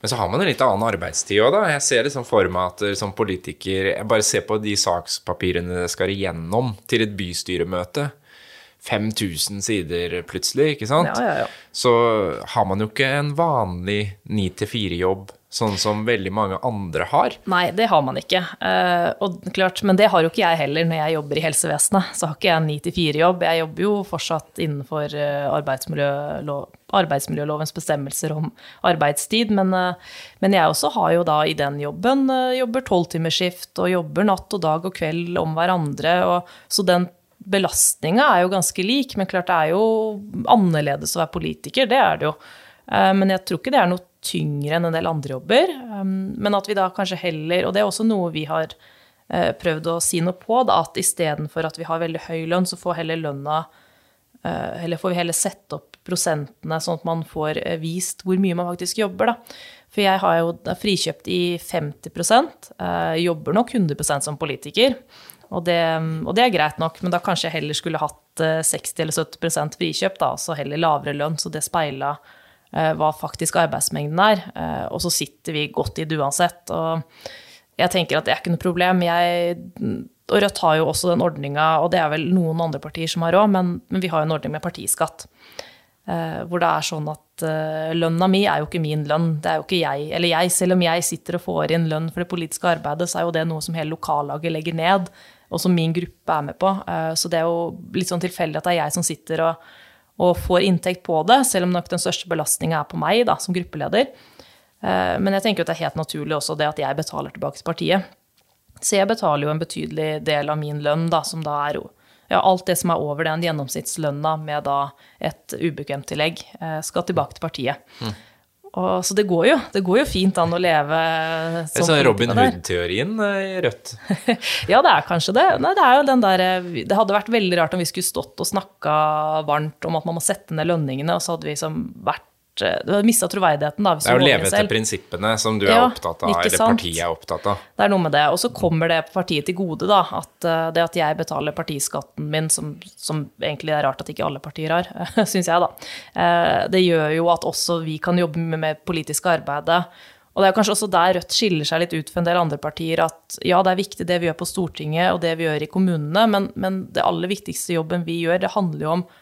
Men så har man en litt annen arbeidstid òg, da. Jeg ser liksom for meg at som politiker Jeg bare ser på de sakspapirene det skal igjennom til et bystyremøte. 5000 sider plutselig, ikke sant? Ja, ja, ja. Så har man jo ikke en vanlig 9-4-jobb sånn som veldig mange andre har. Nei, det har man ikke. Uh, og klart, men det har jo ikke jeg heller når jeg jobber i helsevesenet. Så har ikke jeg en 9-4-jobb. Jeg jobber jo fortsatt innenfor uh, arbeidsmiljølov, arbeidsmiljølovens bestemmelser om arbeidstid. Men, uh, men, jeg også har jo da i den jobben jobber tolvtimersskift og jobber natt og dag og kveld om hverandre. Og, så den belastninga er jo ganske lik, men klart det er jo annerledes å være politiker, det er det jo. Eh, men jeg tror ikke det er noe tyngre enn en del andre jobber. Um, men at vi da kanskje heller, og det er også noe vi har eh, prøvd å si noe på, da, at istedenfor at vi har veldig høy lønn, så får heller lønna eh, Eller får vi heller sette opp prosentene, sånn at man får vist hvor mye man faktisk jobber, da. For jeg har jo frikjøpt i 50% jobber nok 100% som politiker. Og det, og det, er greit nok, men da kanskje jeg heller skulle hatt 60 eh, eller 70% frikjøp, da, altså heller lavere lønn, så det speila eh, hva faktisk arbeidsmengden er. Eh, og så sitter vi godt i det uansett. Og jeg tenker at det er ikke noe problem. Jeg, og Rødt har jo også den ordninga, og det er vel noen andre partier som har òg, men, men, vi har jo en ordning med partiskatt. hvor det er sånn at lønna mi er jo ikke min lønn. Det er jo ikke jeg. Eller jeg, selv om jeg sitter og får inn lønn for det politiske arbeidet, så er jo det noe som hele lokallaget legger ned og som min gruppe er med på. Eh, så det er jo litt sånn tilfeldig at det er jeg som sitter og, og får inntekt på det, selv om nok den største belastninga er på meg da, som gruppeleder. Eh, men jeg tenker at det er helt naturlig også det at jeg betaler tilbake til partiet. Så jeg betaler jo en betydelig del av min lønn, da, som da er ja, alt det som er over den gjennomsnittslønna med da et ubekvemtillegg, tillegg skal tilbake til partiet. Mm. Og, så det går, jo, det går jo fint an å leve som sånn Robin Hood-teorien eh, i Rødt? <laughs> ja, det er kanskje det. Nei, det er der, Det hadde vært veldig rart om vi skulle stått og snakka varmt om at man må sette ned lønningene, og så hadde vi liksom vært Eh, du har mista troverdigheten. da. det er å leve etter prinsippene som du er opptatt av, eller sant? partiet er opptatt av. Det er noe med det. Og så kommer det partiet til gode, da. At eh, det at jeg betaler partiskatten min, som, som egentlig er rart at ikke alle partier har, <laughs> syns jeg, da. Eh, det gjør jo at også vi kan jobbe med, med politisk arbeidet. Og det er kanskje også der Rødt skiller seg litt ut fra en del andre partier. At ja, det er viktig det vi gjør på Stortinget og det vi gjør i kommunene, men, men det aller viktigste jobben vi gjør, det handler jo om Eh,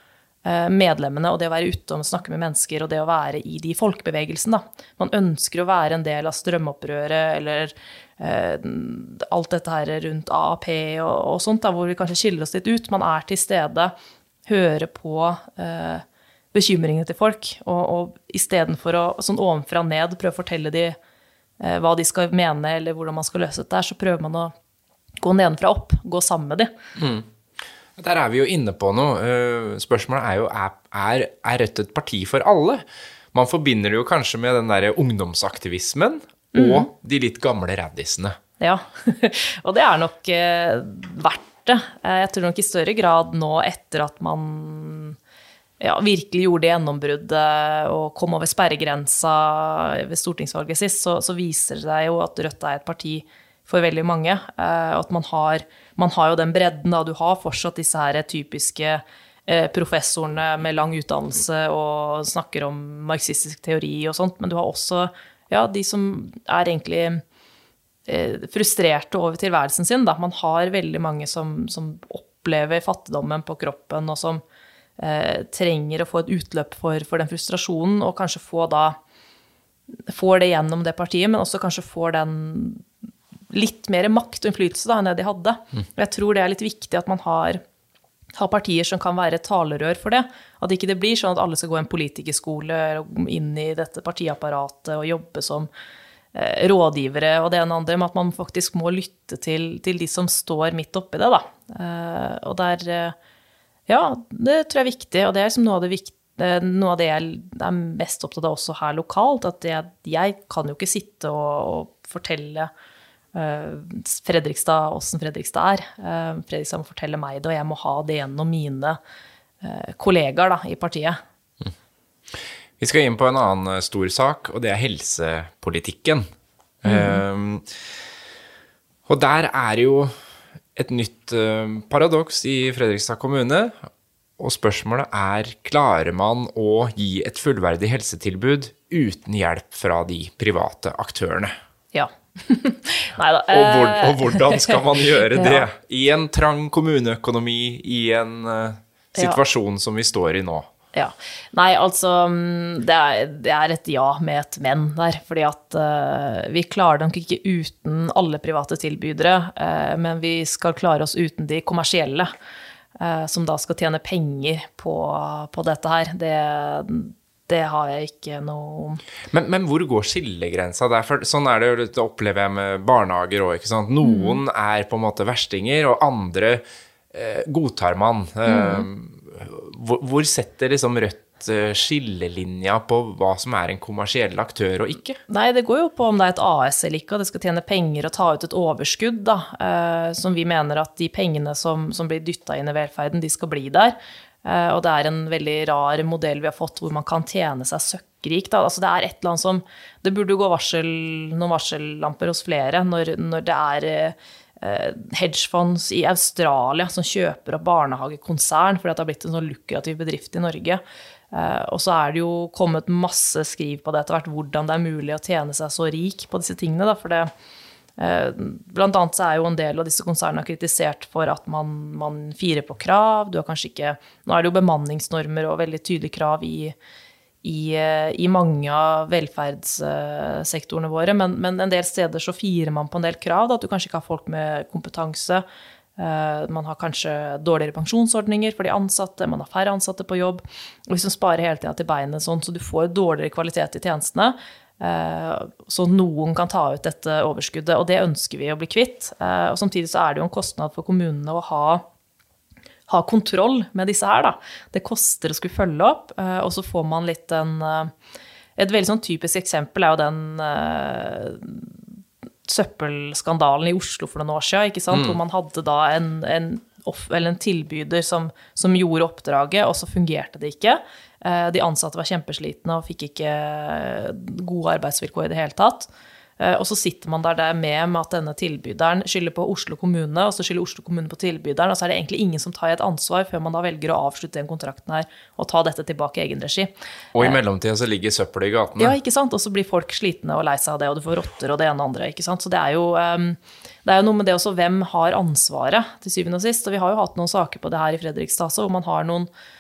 medlemmene og det å være ute og snakke med mennesker og det å være i de folkebevegelsen. Da. Man ønsker å være en del av strømopprøret eller eh, alt dette her rundt AAP og, og sånt, da, hvor vi kanskje skiller oss litt ut. Man er til stede, hører på eh, bekymringene til folk, og, og istedenfor å sånn ovenfra og ned prøve å fortelle dem eh, hva de skal mene eller hvordan man skal løse dette, så prøver man å gå nedenfra opp, gå sammen med dem. Mm. Der er vi jo inne på noe. Eh, spørsmålet er jo er, er Rødt et parti for alle? Man forbinder det jo kanskje med den derre ungdomsaktivismen mm. og de litt gamle raddisene. Ja, <laughs> og det er nok eh, verdt det. Eh, jeg tror nok i større grad nå etter at man ja, virkelig gjorde gjennombruddet og kom over sperregrensa ved stortingsvalget sist, så, så viser det seg jo at Rødt er et parti for veldig mange. Og at man har, man har jo den bredden, da. Du har fortsatt disse her typiske eh, professorene med lang utdannelse og snakker om marxistisk teori og sånt, men du har også ja, de som er egentlig eh, frustrerte over tilværelsen sin. Da. Man har veldig mange som, som opplever fattigdommen på kroppen, og som eh, trenger å få et utløp for, for, den frustrasjonen, og kanskje få da Får det gjennom det partiet, men også kanskje får den litt mer makt og innflytelse da, enn det de hadde. Mm. Og jeg tror det er litt viktig at man har har partier som kan være talerør for det. At ikke det blir sånn at alle skal gå en politikerskole inn i dette partiapparatet og jobbe som eh, rådgivere og det ene og andre, men at man faktisk må lytte til, til de som står midt oppi det. Da. Eh, og der eh, Ja, det tror jeg er viktig, og det er liksom noe av det viktige noe av det jeg er mest opptatt av også her lokalt, at jeg, jeg kan jo ikke sitte og, og fortelle Fredrikstad åssen Fredrikstad er. Uh, Fredrikstad må fortelle meg det, og jeg må ha det gjennom mine uh, kollegaer da, i partiet. Mm. Vi skal inn på en annen stor sak, og det er helsepolitikken. Mm. og der er jo et nytt paradoks i Fredrikstad kommune. Og spørsmålet er klarer man å gi et fullverdig helsetilbud uten hjelp fra de private aktørene? Ja. <laughs> Nei da. Og, hvor, og, hvordan skal man gjøre <laughs> det? ja. I en trang kommuneøkonomi, i en uh, situasjon ja. som vi står i nå? Ja. Nei, altså mm, det er, det er, et ja med et men der. Fordi at uh, vi klarer nok ikke uten alle private tilbydere, uh, men vi skal klare oss uten de kommersielle. Eh, som da skal tjene penger på, på dette her. Det, det har jeg ikke noe men, men, hvor går skillegrensa der? For sånn er det, jo, det opplever jeg med barnehager òg. Noen mm. er på en måte verstinger, og andre eh, godtar man. Mm. Eh, hvor, hvor, setter liksom Rødt Eh, skillelinja på hva som er en kommersiell aktør og ikke? Nei, det går jo på om det er et AS eller ikke, og det skal tjene penger og ta ut et overskudd, da. Eh, som vi mener at de pengene som, som blir dytta inn i velferden, de skal bli der. Eh, og det er en veldig rar modell vi har fått hvor man kan tjene seg søkkrik. Altså det er et eller annet som Det burde jo gå varsel, noen varsellamper hos flere når, når det er hedgefonds i Australia som kjøper opp barnehagekonsern fordi det har blitt en sånn lukrativ bedrift i Norge. Uh, og så er det jo kommet masse skriv på det etter hvert, hvordan det er mulig å tjene seg så rik på disse tingene. For det, blant annet så er jo en del av disse konsernene kritisert for at man, man firer på krav. Du har kanskje ikke Nå er det jo bemanningsnormer og veldig tydelige krav i, i, uh, i mange av velferdssektorene våre, men, men, en del steder så firer man på en del krav. Da, at du kanskje ikke har folk med kompetanse. Eh, man har kanskje dårligere pensjonsordninger for de ansatte, man har færre ansatte på jobb. Og hvis man sparer hele tida til beinet sånn, så du får dårligere kvalitet i tjenestene, eh, så noen kan ta ut dette overskuddet. Og det ønsker vi å bli kvitt. Eh, og samtidig så er det jo en kostnad for kommunene å ha ha kontroll med disse her, da. Det koster å skulle følge opp, og så får man litt en Et veldig sånn typisk eksempel er jo den søppelskandalen i Oslo for noen år siden? Mm. hvor man hadde da en, en, en tilbyder som, som, gjorde oppdraget, og så fungerte det ikke. Eh, de ansatte var kjempeslitne og fikk ikke gode arbeidsvilkår i det hele tatt. Eh, og så sitter man der med, med at denne tilbyderen skylder på Oslo kommune, og så skylder Oslo kommune på tilbyderen, og så er det egentlig ingen som tar et ansvar før man da velger å avslutte den kontrakten her og ta dette tilbake i egen regi. Og i eh, mellomtida så ligger søppelet i gatene. Ja, ikke sant. Og så blir folk slitne og lei seg av det, og du får rotter og det ene og andre. ikke sant. Så det er jo um, det er jo noe med det også hvem har ansvaret, til syvende og sist. Og vi har jo hatt noen saker på det her i Fredrikstad også, hvor man har noen Eh,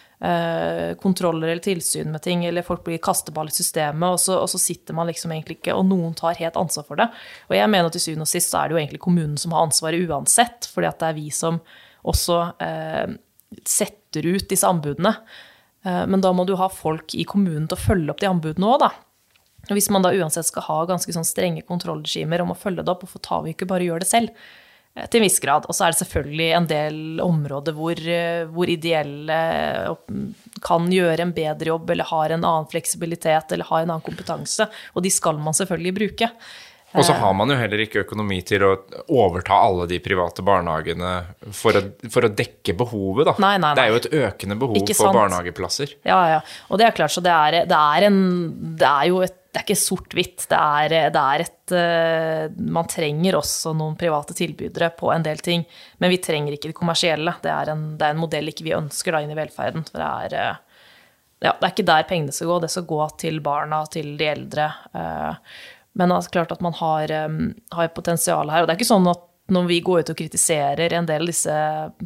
kontroller eller tilsyn med ting, eller folk blir kasteball i systemet, og så, og så, sitter man liksom egentlig ikke Og noen tar helt ansvar for det. Og jeg mener at til syvende og sist så er det jo egentlig kommunen som har ansvaret uansett, fordi at det er vi som også eh, setter ut disse anbudene. Eh, men da må du ha folk i kommunen til å følge opp de anbudene òg, da. Og hvis man da uansett skal ha ganske sånn strenge kontrollregimer om å følge det opp, hvorfor tar vi ikke bare gjør det selv? Eh, til en viss grad. Og så er det selvfølgelig en del områder hvor, eh, hvor, ideelle kan gjøre en bedre jobb, eller har en annen fleksibilitet, eller har en annen kompetanse. Og de skal man selvfølgelig bruke. Og så eh, har man jo heller ikke økonomi til å overta alle de private barnehagene for å, for å dekke behovet, da. Nei, nei, nei. Det er jo et økende behov for barnehageplasser. Ja, ja. Og det er klart, så det er, det er, en, det er jo et det er ikke sort-hvitt. Det, det, er et uh, Man trenger også noen private tilbydere på en del ting, men vi trenger ikke de kommersielle. Det er en, det er en modell ikke vi ønsker da inn i velferden. For det er, uh, ja, det er ikke der pengene skal gå. Det skal gå til barna, til de eldre. Uh, men det er klart at man har, har potensial her. Og det er ikke sånn at når vi går ut og kritiserer en del av disse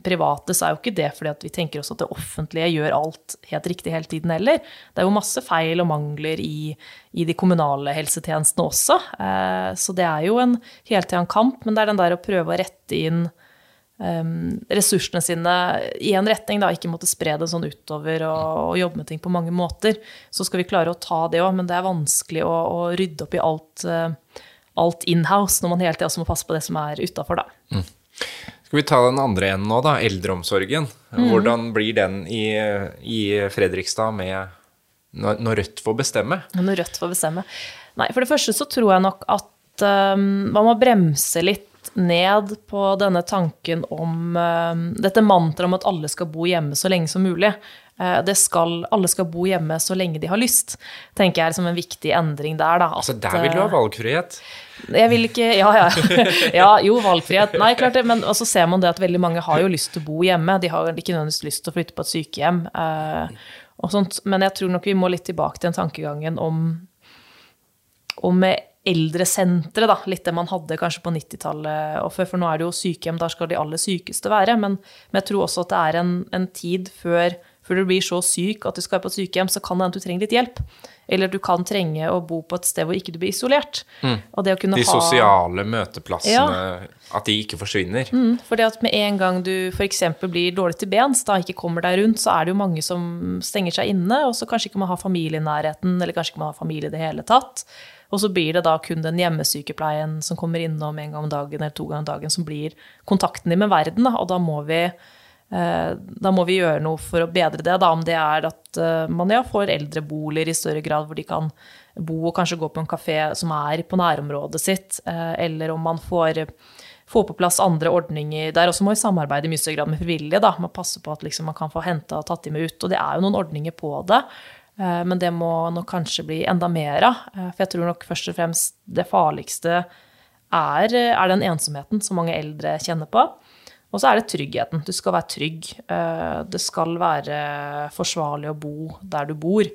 private, så er jo ikke det fordi vi tenker oss at det offentlige gjør alt helt riktig hele tiden heller. Det er jo masse feil og mangler i, i de kommunale helsetjenestene også. Eh, så det er jo en hele tida kamp, men det er den der å prøve å rette inn ressursene sine i en retning, da, ikke måtte spre det sånn utover og, og jobbe med ting på mange måter. Så skal vi klare å ta det òg, men det er vanskelig å, å rydde opp i alt, uh, alt inhouse når man hele tida må passe på det som er utafor, da. Mm. Skal vi ta den andre enden nå, da? Eldreomsorgen. Mm. Hvordan blir den i, i Fredrikstad med når Rødt får bestemme? Når Rødt får bestemme. Nei, for det første så tror jeg nok at um, man må bremse litt ned på denne tanken om um, dette mantraet om at alle skal bo hjemme så lenge som mulig. Uh, skal, alle skal bo hjemme så lenge de har lyst, tenker jeg er som en viktig endring der. Da, at, altså der vil du ha valgfrihet? Jeg vil ikke Ja, ja. <laughs> ja jo, valgfrihet. Nei, klart det. Men så ser man det at veldig mange har jo lyst til å bo hjemme. De har ikke nødvendigvis lyst til å flytte på et sykehjem. Uh, og sånt. Men jeg tror nok vi må litt tilbake til den tankegangen om om eldresentre, da. Litt det man hadde kanskje på 90-tallet og før. For nå er det jo sykehjem, der skal de aller sykeste være. Men, men jeg tror også at det er en, en tid før, før, du blir så syk at du skal være på et sykehjem, så kan det hende du trenger litt hjelp. Eller du kan trenge å bo på et sted hvor ikke du blir isolert. Mm. de sosiale møteplassene, ja. at de ikke forsvinner. Mm, for det at med en gang du f.eks. blir dårlig til bens, da ikke kommer deg rundt, så er det jo mange som stenger seg inne, og så kanskje ikke man har familie i nærheten, eller kanskje ikke man har familie i det hele tatt. Og så blir det da kun den hjemmesykepleien som kommer innom en gang om dagen eller to ganger om dagen, som blir kontakten din med verden. Da. Og da må, vi, da må vi gjøre noe for å bedre det. Da. Om det er at eh, man ja, får eldreboliger i større grad hvor de kan bo og kanskje gå på en kafé som er på nærområdet sitt, eh, eller om man får får på plass andre ordninger. Der også må vi samarbeide i mye større grad med frivillige. da, Man passer på at liksom man kan få henta og tatt dem ut. Og det er jo noen ordninger på det. Eh, men det må nok kanskje bli enda mer av. Eh, for jeg tror nok først og fremst det farligste er, er, den ensomheten som mange eldre kjenner på. Og så er det tryggheten. Du skal være trygg. Eh, det skal være forsvarlig å bo der du bor.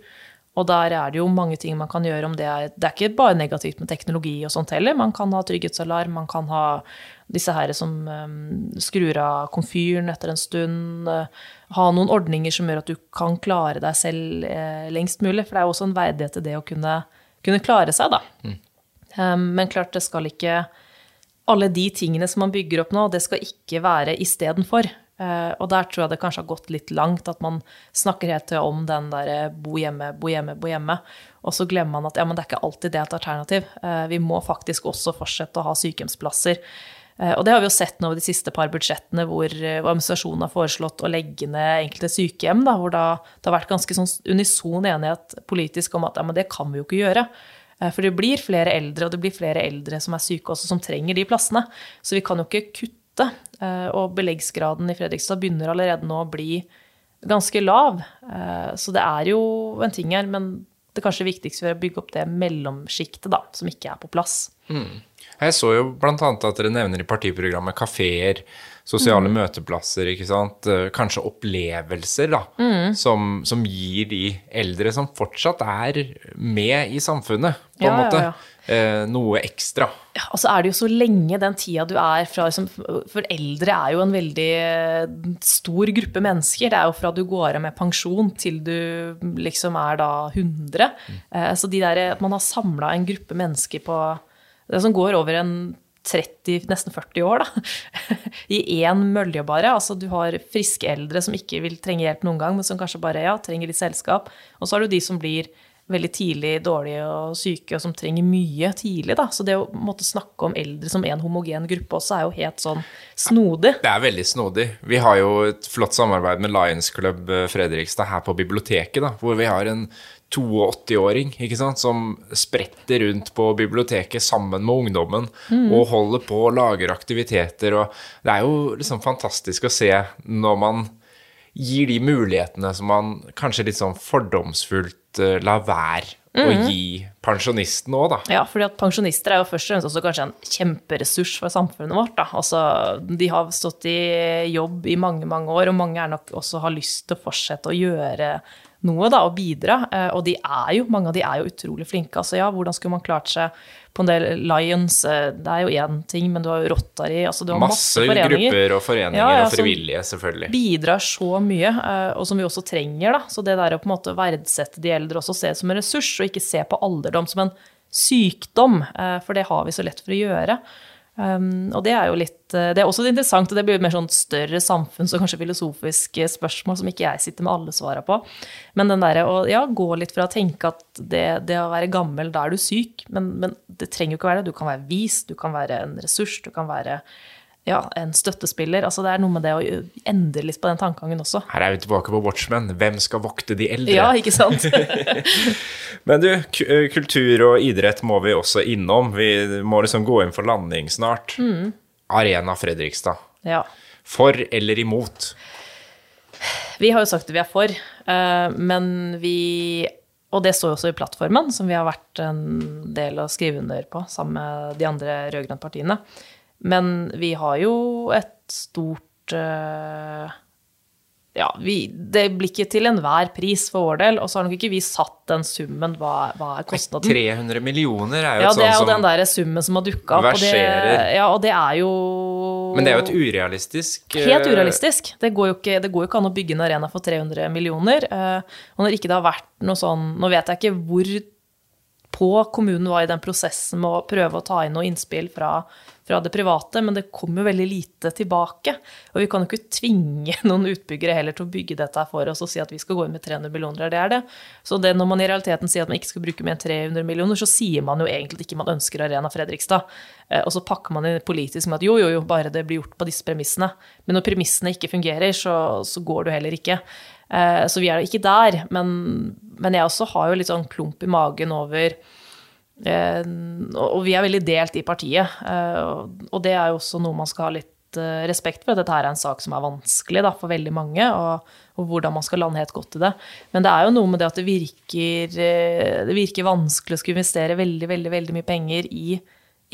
Og der er det jo mange ting man kan gjøre om det er Det er ikke bare negativt med teknologi og sånt heller. Man kan ha trygghetsalarm, man kan ha disse her som um, skrur av komfyren etter en stund. Uh, ha noen ordninger som gjør at du kan klare deg selv lengst mulig. For det er jo også en verdighet til det å kunne, kunne klare seg, da. Mm. Men klart, det skal ikke Alle de tingene som man bygger opp nå, det skal ikke være istedenfor. Uh, og der tror jeg det kanskje har gått litt langt, at man snakker helt til om den der bo hjemme, bo hjemme, bo hjemme. Og så glemmer man at ja, men det er ikke alltid det et alternativ. Uh, vi må faktisk også fortsette å ha sykehjemsplasser. Eh, og det har vi jo sett nå de siste par budsjettene eh, hvor administrasjonen har foreslått å legge ned enkelte sykehjem, da, hvor da, det har vært ganske sånn unison enighet politisk om at ja, men det kan vi jo ikke gjøre. Eh, for det blir flere eldre, og det blir flere eldre som er syke også, som trenger de plassene. Så vi kan jo ikke kutte. Og beleggsgraden i Fredrikstad begynner allerede nå å bli ganske lav. Så det er jo en ting her, men det kanskje viktigste er å bygge opp det mellomsjiktet, som ikke er på plass. Mm. Jeg så jo bl.a. at dere nevner i partiprogrammet kafeer, sosiale mm. møteplasser, ikke sant. Eh, kanskje opplevelser, da, mm. som, som, gir de eldre som fortsatt er med i samfunnet, på ja, en måte. Ja, ja. Eh, noe ekstra. Ja, og så er det jo så lenge den tida du er fra liksom, For eldre er jo en veldig eh, stor gruppe mennesker. Det er jo fra du går av med pensjon til du liksom er da 100. Mm. Eh, så de der, at man har samla en gruppe mennesker på det som går over en 30, nesten 40 år, da, <laughs> i én mølje bare. Altså du har friske eldre som ikke vil trenge hjelp noen gang, men som kanskje bare ja, trenger litt selskap. Og så har du de som blir veldig tidlig dårlige og syke, og som trenger mye tidlig. Da. Så det å måtte snakke om eldre som en homogen gruppe også er jo helt sånn snodig. Det er veldig snodig. Vi har jo et flott samarbeid med Lions Club eh, Fredrikstad her på biblioteket, da, hvor vi har en 82-åring ikke sant, som spretter rundt på biblioteket sammen med ungdommen mm. og holder på og lager aktiviteter. Og det er jo liksom fantastisk å se når man gir de mulighetene som man kanskje litt sånn fordomsfullt uh, lar være mm. å gi pensjonisten òg, da. Ja, fordi at pensjonister er jo først og fremst også kanskje en kjemperessurs for samfunnet vårt. da. Altså, de har stått i jobb i mange, mange år, og mange er nok også har lyst til å fortsette å gjøre noe da, og bidra. Eh, og de er jo, mange av de er jo utrolig flinke. Altså ja, hvordan skulle man klart seg på en del Lions? Eh, det er jo én ting, men du har jo Rotary altså du har Masse, masse grupper og foreninger ja, ja, og frivillige, selvfølgelig. Bidrar så mye, eh, og som vi også trenger. da. Så det der å på en måte verdsette de eldre også se det som en ressurs, og ikke se på alderdom som en sykdom, for det har vi så lett for å gjøre. Um, og det er jo litt eh, Det er også interessant, og det blir mer sånn større samfunns- og kanskje filosofiske spørsmål som ikke jeg sitter med alle svara på. Men den derre å ja, gå litt fra å tenke at det, det, å være gammel, da er du syk, men, men det trenger jo ikke være det. Du kan være vis, du kan være en ressurs, du kan være ja, en støttespiller. Altså Det er noe med det å endre litt på den tankegangen også. Her er vi tilbake på Watchmen. Hvem skal vokte de eldre? Ja, ikke sant? <laughs> Men du, eh, kultur og idrett må vi også innom. Vi må liksom gå inn for landing snart. Mm. Arena Fredrikstad. Ja. For eller imot? Vi har jo sagt at vi er for, eh, men vi Og det står jo også i plattformen, som vi har vært en del å skrive under på sammen med de andre rød-grønne partiene. Men vi har jo et stort uh, ja, vi, det blir ikke til enhver pris for vår del. Og så har nok ikke vi satt den summen. Hva, hva er kostnaden? 300 millioner er jo ja, sånn som Ja, det er jo den der summen som har dukka opp. Og det, ja, og det er jo Men det er jo et urealistisk Helt urealistisk. Det går, jo ikke, det går jo ikke an å bygge en arena for 300 millioner. Og når ikke det har vært noe sånn Nå vet jeg ikke hvor på kommunen var i den prosessen med å prøve å ta inn noe innspill fra fra det private, men det kommer veldig lite tilbake. Og vi kan jo ikke tvinge <laughs> noen utbyggere heller til å bygge dette for oss og si at vi skal gå inn med 300 millioner. Det er det. Så det, når man i realiteten sier at man ikke skal bruke mer enn 300 millioner, så sier man jo egentlig ikke man ønsker Arena Fredrikstad. Eh, og så pakker man inn politisk med at jo, jo, jo, bare det blir gjort på disse premissene. Men når premissene ikke fungerer, så, så går det heller ikke. Eh, så vi er jo ikke der. Men, men jeg også har jo litt sånn klump i magen over og vi er veldig delt i partiet. Eh, og det er jo også noe man skal ha litt eh, respekt for, at dette her er en sak som er vanskelig da, for veldig mange, og, og, hvordan man skal lande helt godt i det. Men det er jo noe med det at det virker, det virker vanskelig å skulle investere veldig, veldig, veldig mye penger i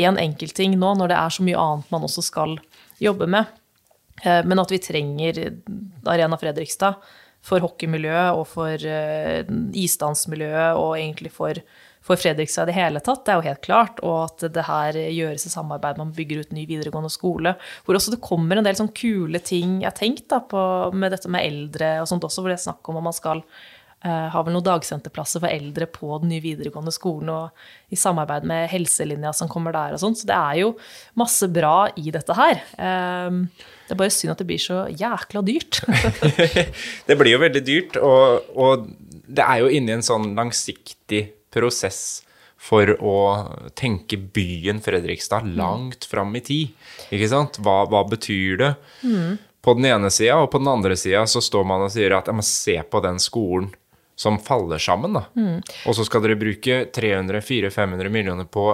én enkeltting nå, når det er så mye annet man også skal jobbe med. Men at vi trenger Arena Fredrikstad for hockeymiljøet og for isdansmiljøet og egentlig for for Fredrikstad i det hele tatt, det er jo helt klart. Og at det her gjøres i samarbeid, man bygger ut ny videregående skole. Hvor også det kommer en del sånn kule ting jeg har tenkt da, på, med dette med eldre og sånt også, hvor det er snakk om at man skal Uh, har vel noen dagsenterplasser for eldre på den nye videregående skolen, og i samarbeid med helselinja som kommer der og sånn. Så det er jo masse bra i dette her. Uh, det er bare synd at det blir så jækla dyrt. <laughs> det blir jo veldig dyrt, og, og det er jo inni en sånn langsiktig prosess for å tenke byen Fredrikstad langt fram i tid. Ikke sant? Hva, hva betyr det? Mm. På den ene sida, og på den andre sida så står man og sier at se på den skolen som faller sammen, da. Mm. Og så skal dere bruke 300-400-500 millioner på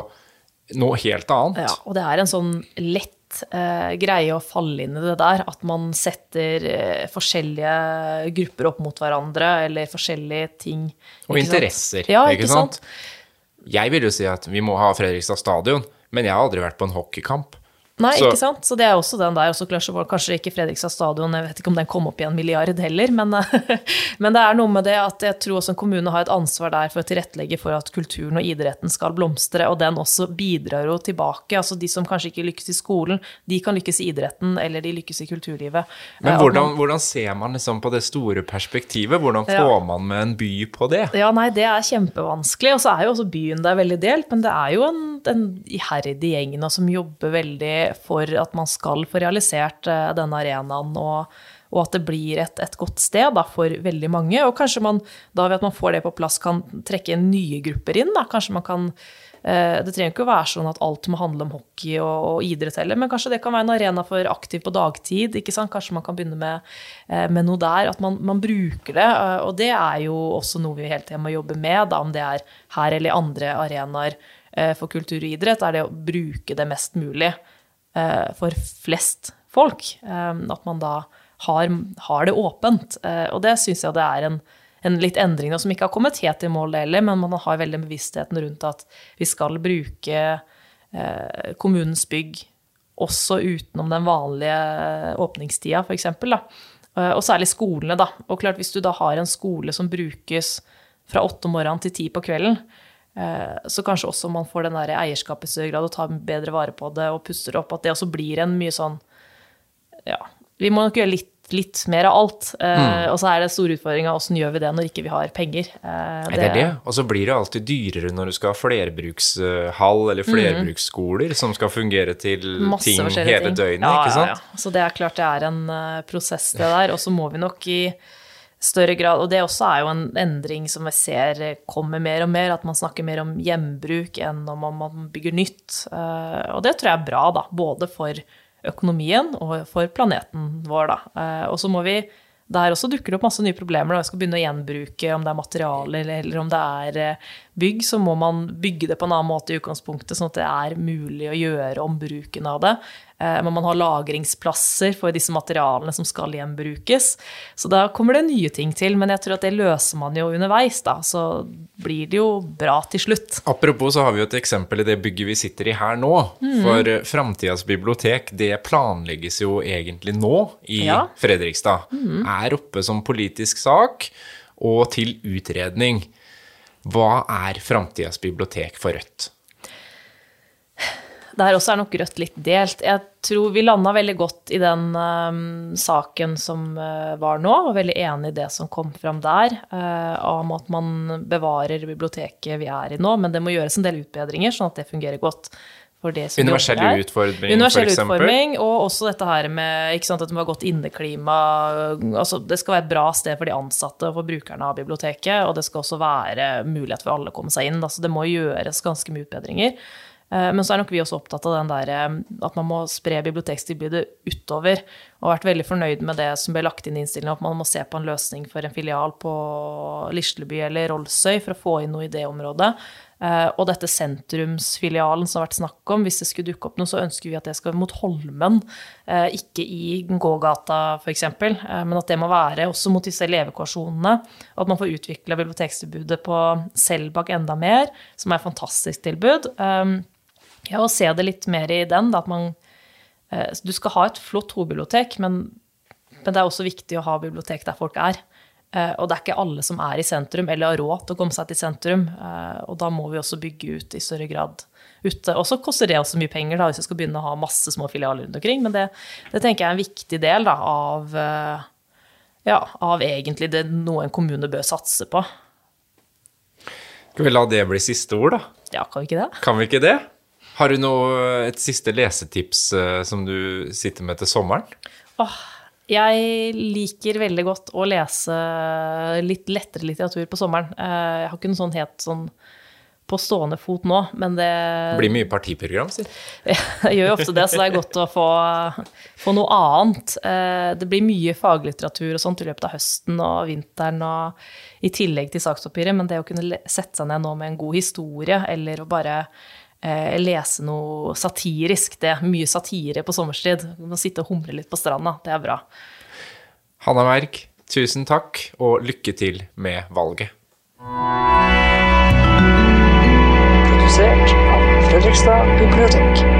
noe helt annet. Ja, og det er en sånn lett Uh, greie å falle inn i det der. At man setter eh, forskjellige grupper opp mot hverandre, eller forskjellige ting. Og interesser, ja, ikke, ikke sant? sant? Jeg vil jo si at vi må ha Fredrikstad stadion, men jeg har aldri vært på en hockeykamp. Nei, så. ikke sant. Så det er også den der. Og så kanskje ikke Fredrikstad stadion, jeg vet ikke om den kom opp i en milliard heller, men, <laughs> men, det er noe med det at jeg tror også en kommune har et ansvar der for å tilrettelegge for at kulturen og idretten skal blomstre, og den også bidrar jo tilbake. Altså de som kanskje ikke lykkes i skolen, de kan lykkes i idretten, eller de lykkes i kulturlivet. Men eh, hvordan, hvordan ser man liksom på det store perspektivet? Hvordan får ja. man med en by på det? Ja, nei, det er kjempevanskelig. Og så er jo også byen der veldig delt, men det er jo en, en iherdig gjeng som jobber veldig for at man skal få realisert eh, denne arenaen, og, og at det blir et, et godt sted da, for veldig mange. Og kanskje man da ved at man får det på plass, kan trekke inn nye grupper inn. Da. Kanskje man kan eh, det trenger ikke å være sånn at alt må handle om hockey og, og idrett heller, men kanskje det kan være en arena for aktiv på dagtid. ikke sant? Kanskje man kan begynne med, eh, med noe der. At man, man, bruker det. Og det er jo også noe vi hele tiden må jobbe med, da, om det er her eller andre arenaer for kultur og idrett, er det å bruke det mest mulig. Eh, for flest folk. Eh, at man da har, har det åpent. Eh, og det syns jeg det er en, en litt endring som ikke har kommet helt i mål heller, men man har veldig bevisstheten rundt at vi skal bruke kommunens bygg også utenom den vanlige åpningstida, f.eks. Og særlig skolene, da. Og klart, hvis du da har en skole som brukes fra åtte om morgenen til ti på kvelden, Eh, så kanskje også man får den der eierskapet i større grad og tar bedre vare på det og puster opp. At det også blir en mye sånn Ja, vi må nok gjøre litt litt mer av alt. Mm. Og så er det store utfordringa åssen gjør vi det når ikke vi har penger. Det, det er det. Og så blir det alltid dyrere når du skal ha flerbrukshall eller flerbruksskoler som skal fungere til Mm. Masse ting hele ting. døgnet, Ja, ikke sant? Ja, ja. Så det er klart det er en eh, prosess, det der. Og så må vi nok i større grad Og det også er jo en endring som vi ser kommer mer og mer, at man snakker mer om gjenbruk enn om man bygger nytt. Eh, Og det tror jeg er bra, da. Både for økonomien og for planeten vår, da. Eh, Og så må vi der også dukker det opp masse nye problemer når vi skal begynne å gjenbruke, om det er materialer eller, eller om det er eh, bygg, så må man bygge det på en annen måte i utgangspunktet, sånn at det er mulig å gjøre om bruken av det. Eh, Men man har lagringsplasser for disse materialene som skal gjenbrukes. Så da kommer det nye ting til, men jeg tror at det løser man jo underveis, da. Så blir det jo bra til slutt. Apropos så har vi jo et eksempel i det bygget vi sitter i her nå. Mm. For eh, Framtidas bibliotek, det planlegges jo egentlig nå i Ja. Mm. Fredrikstad. Er oppe som politisk sak og til utredning. Hva er Framtidas bibliotek for Rødt? Der også er nok Rødt litt delt. Jeg tror vi landa veldig godt i den um, saken som uh, var nå, og veldig enig i det som kom fram der, uh, om at man bevarer biblioteket vi er i nå, men det må gjøres en del utbedringer, sånn at det fungerer godt. For det som Universell utfordring, Universell for utforming, og også dette her med ikke sant, at det må ha godt inneklima. Altså, det skal være et bra sted for de ansatte og for brukerne av biblioteket, og det skal også være mulighet for alle å komme seg inn. Altså, det må gjøres ganske mye utbedringer. Eh, Men så er nok vi også opptatt av den der, eh, at man må spre bibliotekstilbudet utover. Og vært veldig fornøyd med det som ble lagt inn i innstillinga, at man må se på en løsning for en filial på Lisleby eller Rollsøy for å få inn noe i det området. Eh, Og dette sentrumsfilialen som har vært snakk om, hvis det skulle dukke opp noe, så ønsker vi at det skal mot Holmen, ikke i gågata f.eks., men at det må være også mot disse levekårssonene. Og at man får utvikla bibliotekstilbudet på Selbakk enda mer, som er et fantastisk tilbud. Ja, og se det litt mer i den, da, at man eh, Du skal ha et flott hovedbibliotek, men, men det er også viktig å ha bibliotek der folk er. Eh, Og det er ikke alle som er i sentrum eller har råd til å komme seg til sentrum. eh, Og da må vi også bygge ut i større grad ute. Og så koster det også mye penger da, hvis vi skal begynne å ha masse små filialer rundt omkring. Men det, det tenker jeg er en viktig del da, av, ja, av egentlig det noe en kommune bør satse på. Skal vi la det bli siste ord, da? Ja, kan vi ikke det? Kan vi ikke det? Har du noe, et siste lesetips eh, som du sitter med til sommeren? Åh, jeg liker veldig godt å lese litt lettere litteratur på sommeren. Eh, Jeg har ikke noe sånn helt sånn på stående fot nå, men det Det blir mye partiprogram, si. <laughs> Jeg gjør jo ofte det, så det er godt å få, få noe annet. Eh, Det blir mye faglitteratur og sånt i løpet av høsten og vinteren og i tillegg til sakspapiret, men det å kunne sette seg ned nå med en god historie, eller å bare lese noe satirisk, det er mye satire på sommerstid. Du må sitte og humre litt på stranda, det er bra. Hanna Merk, tusen takk, og lykke til med valget. Produsert av Fredrikstad bibliotek.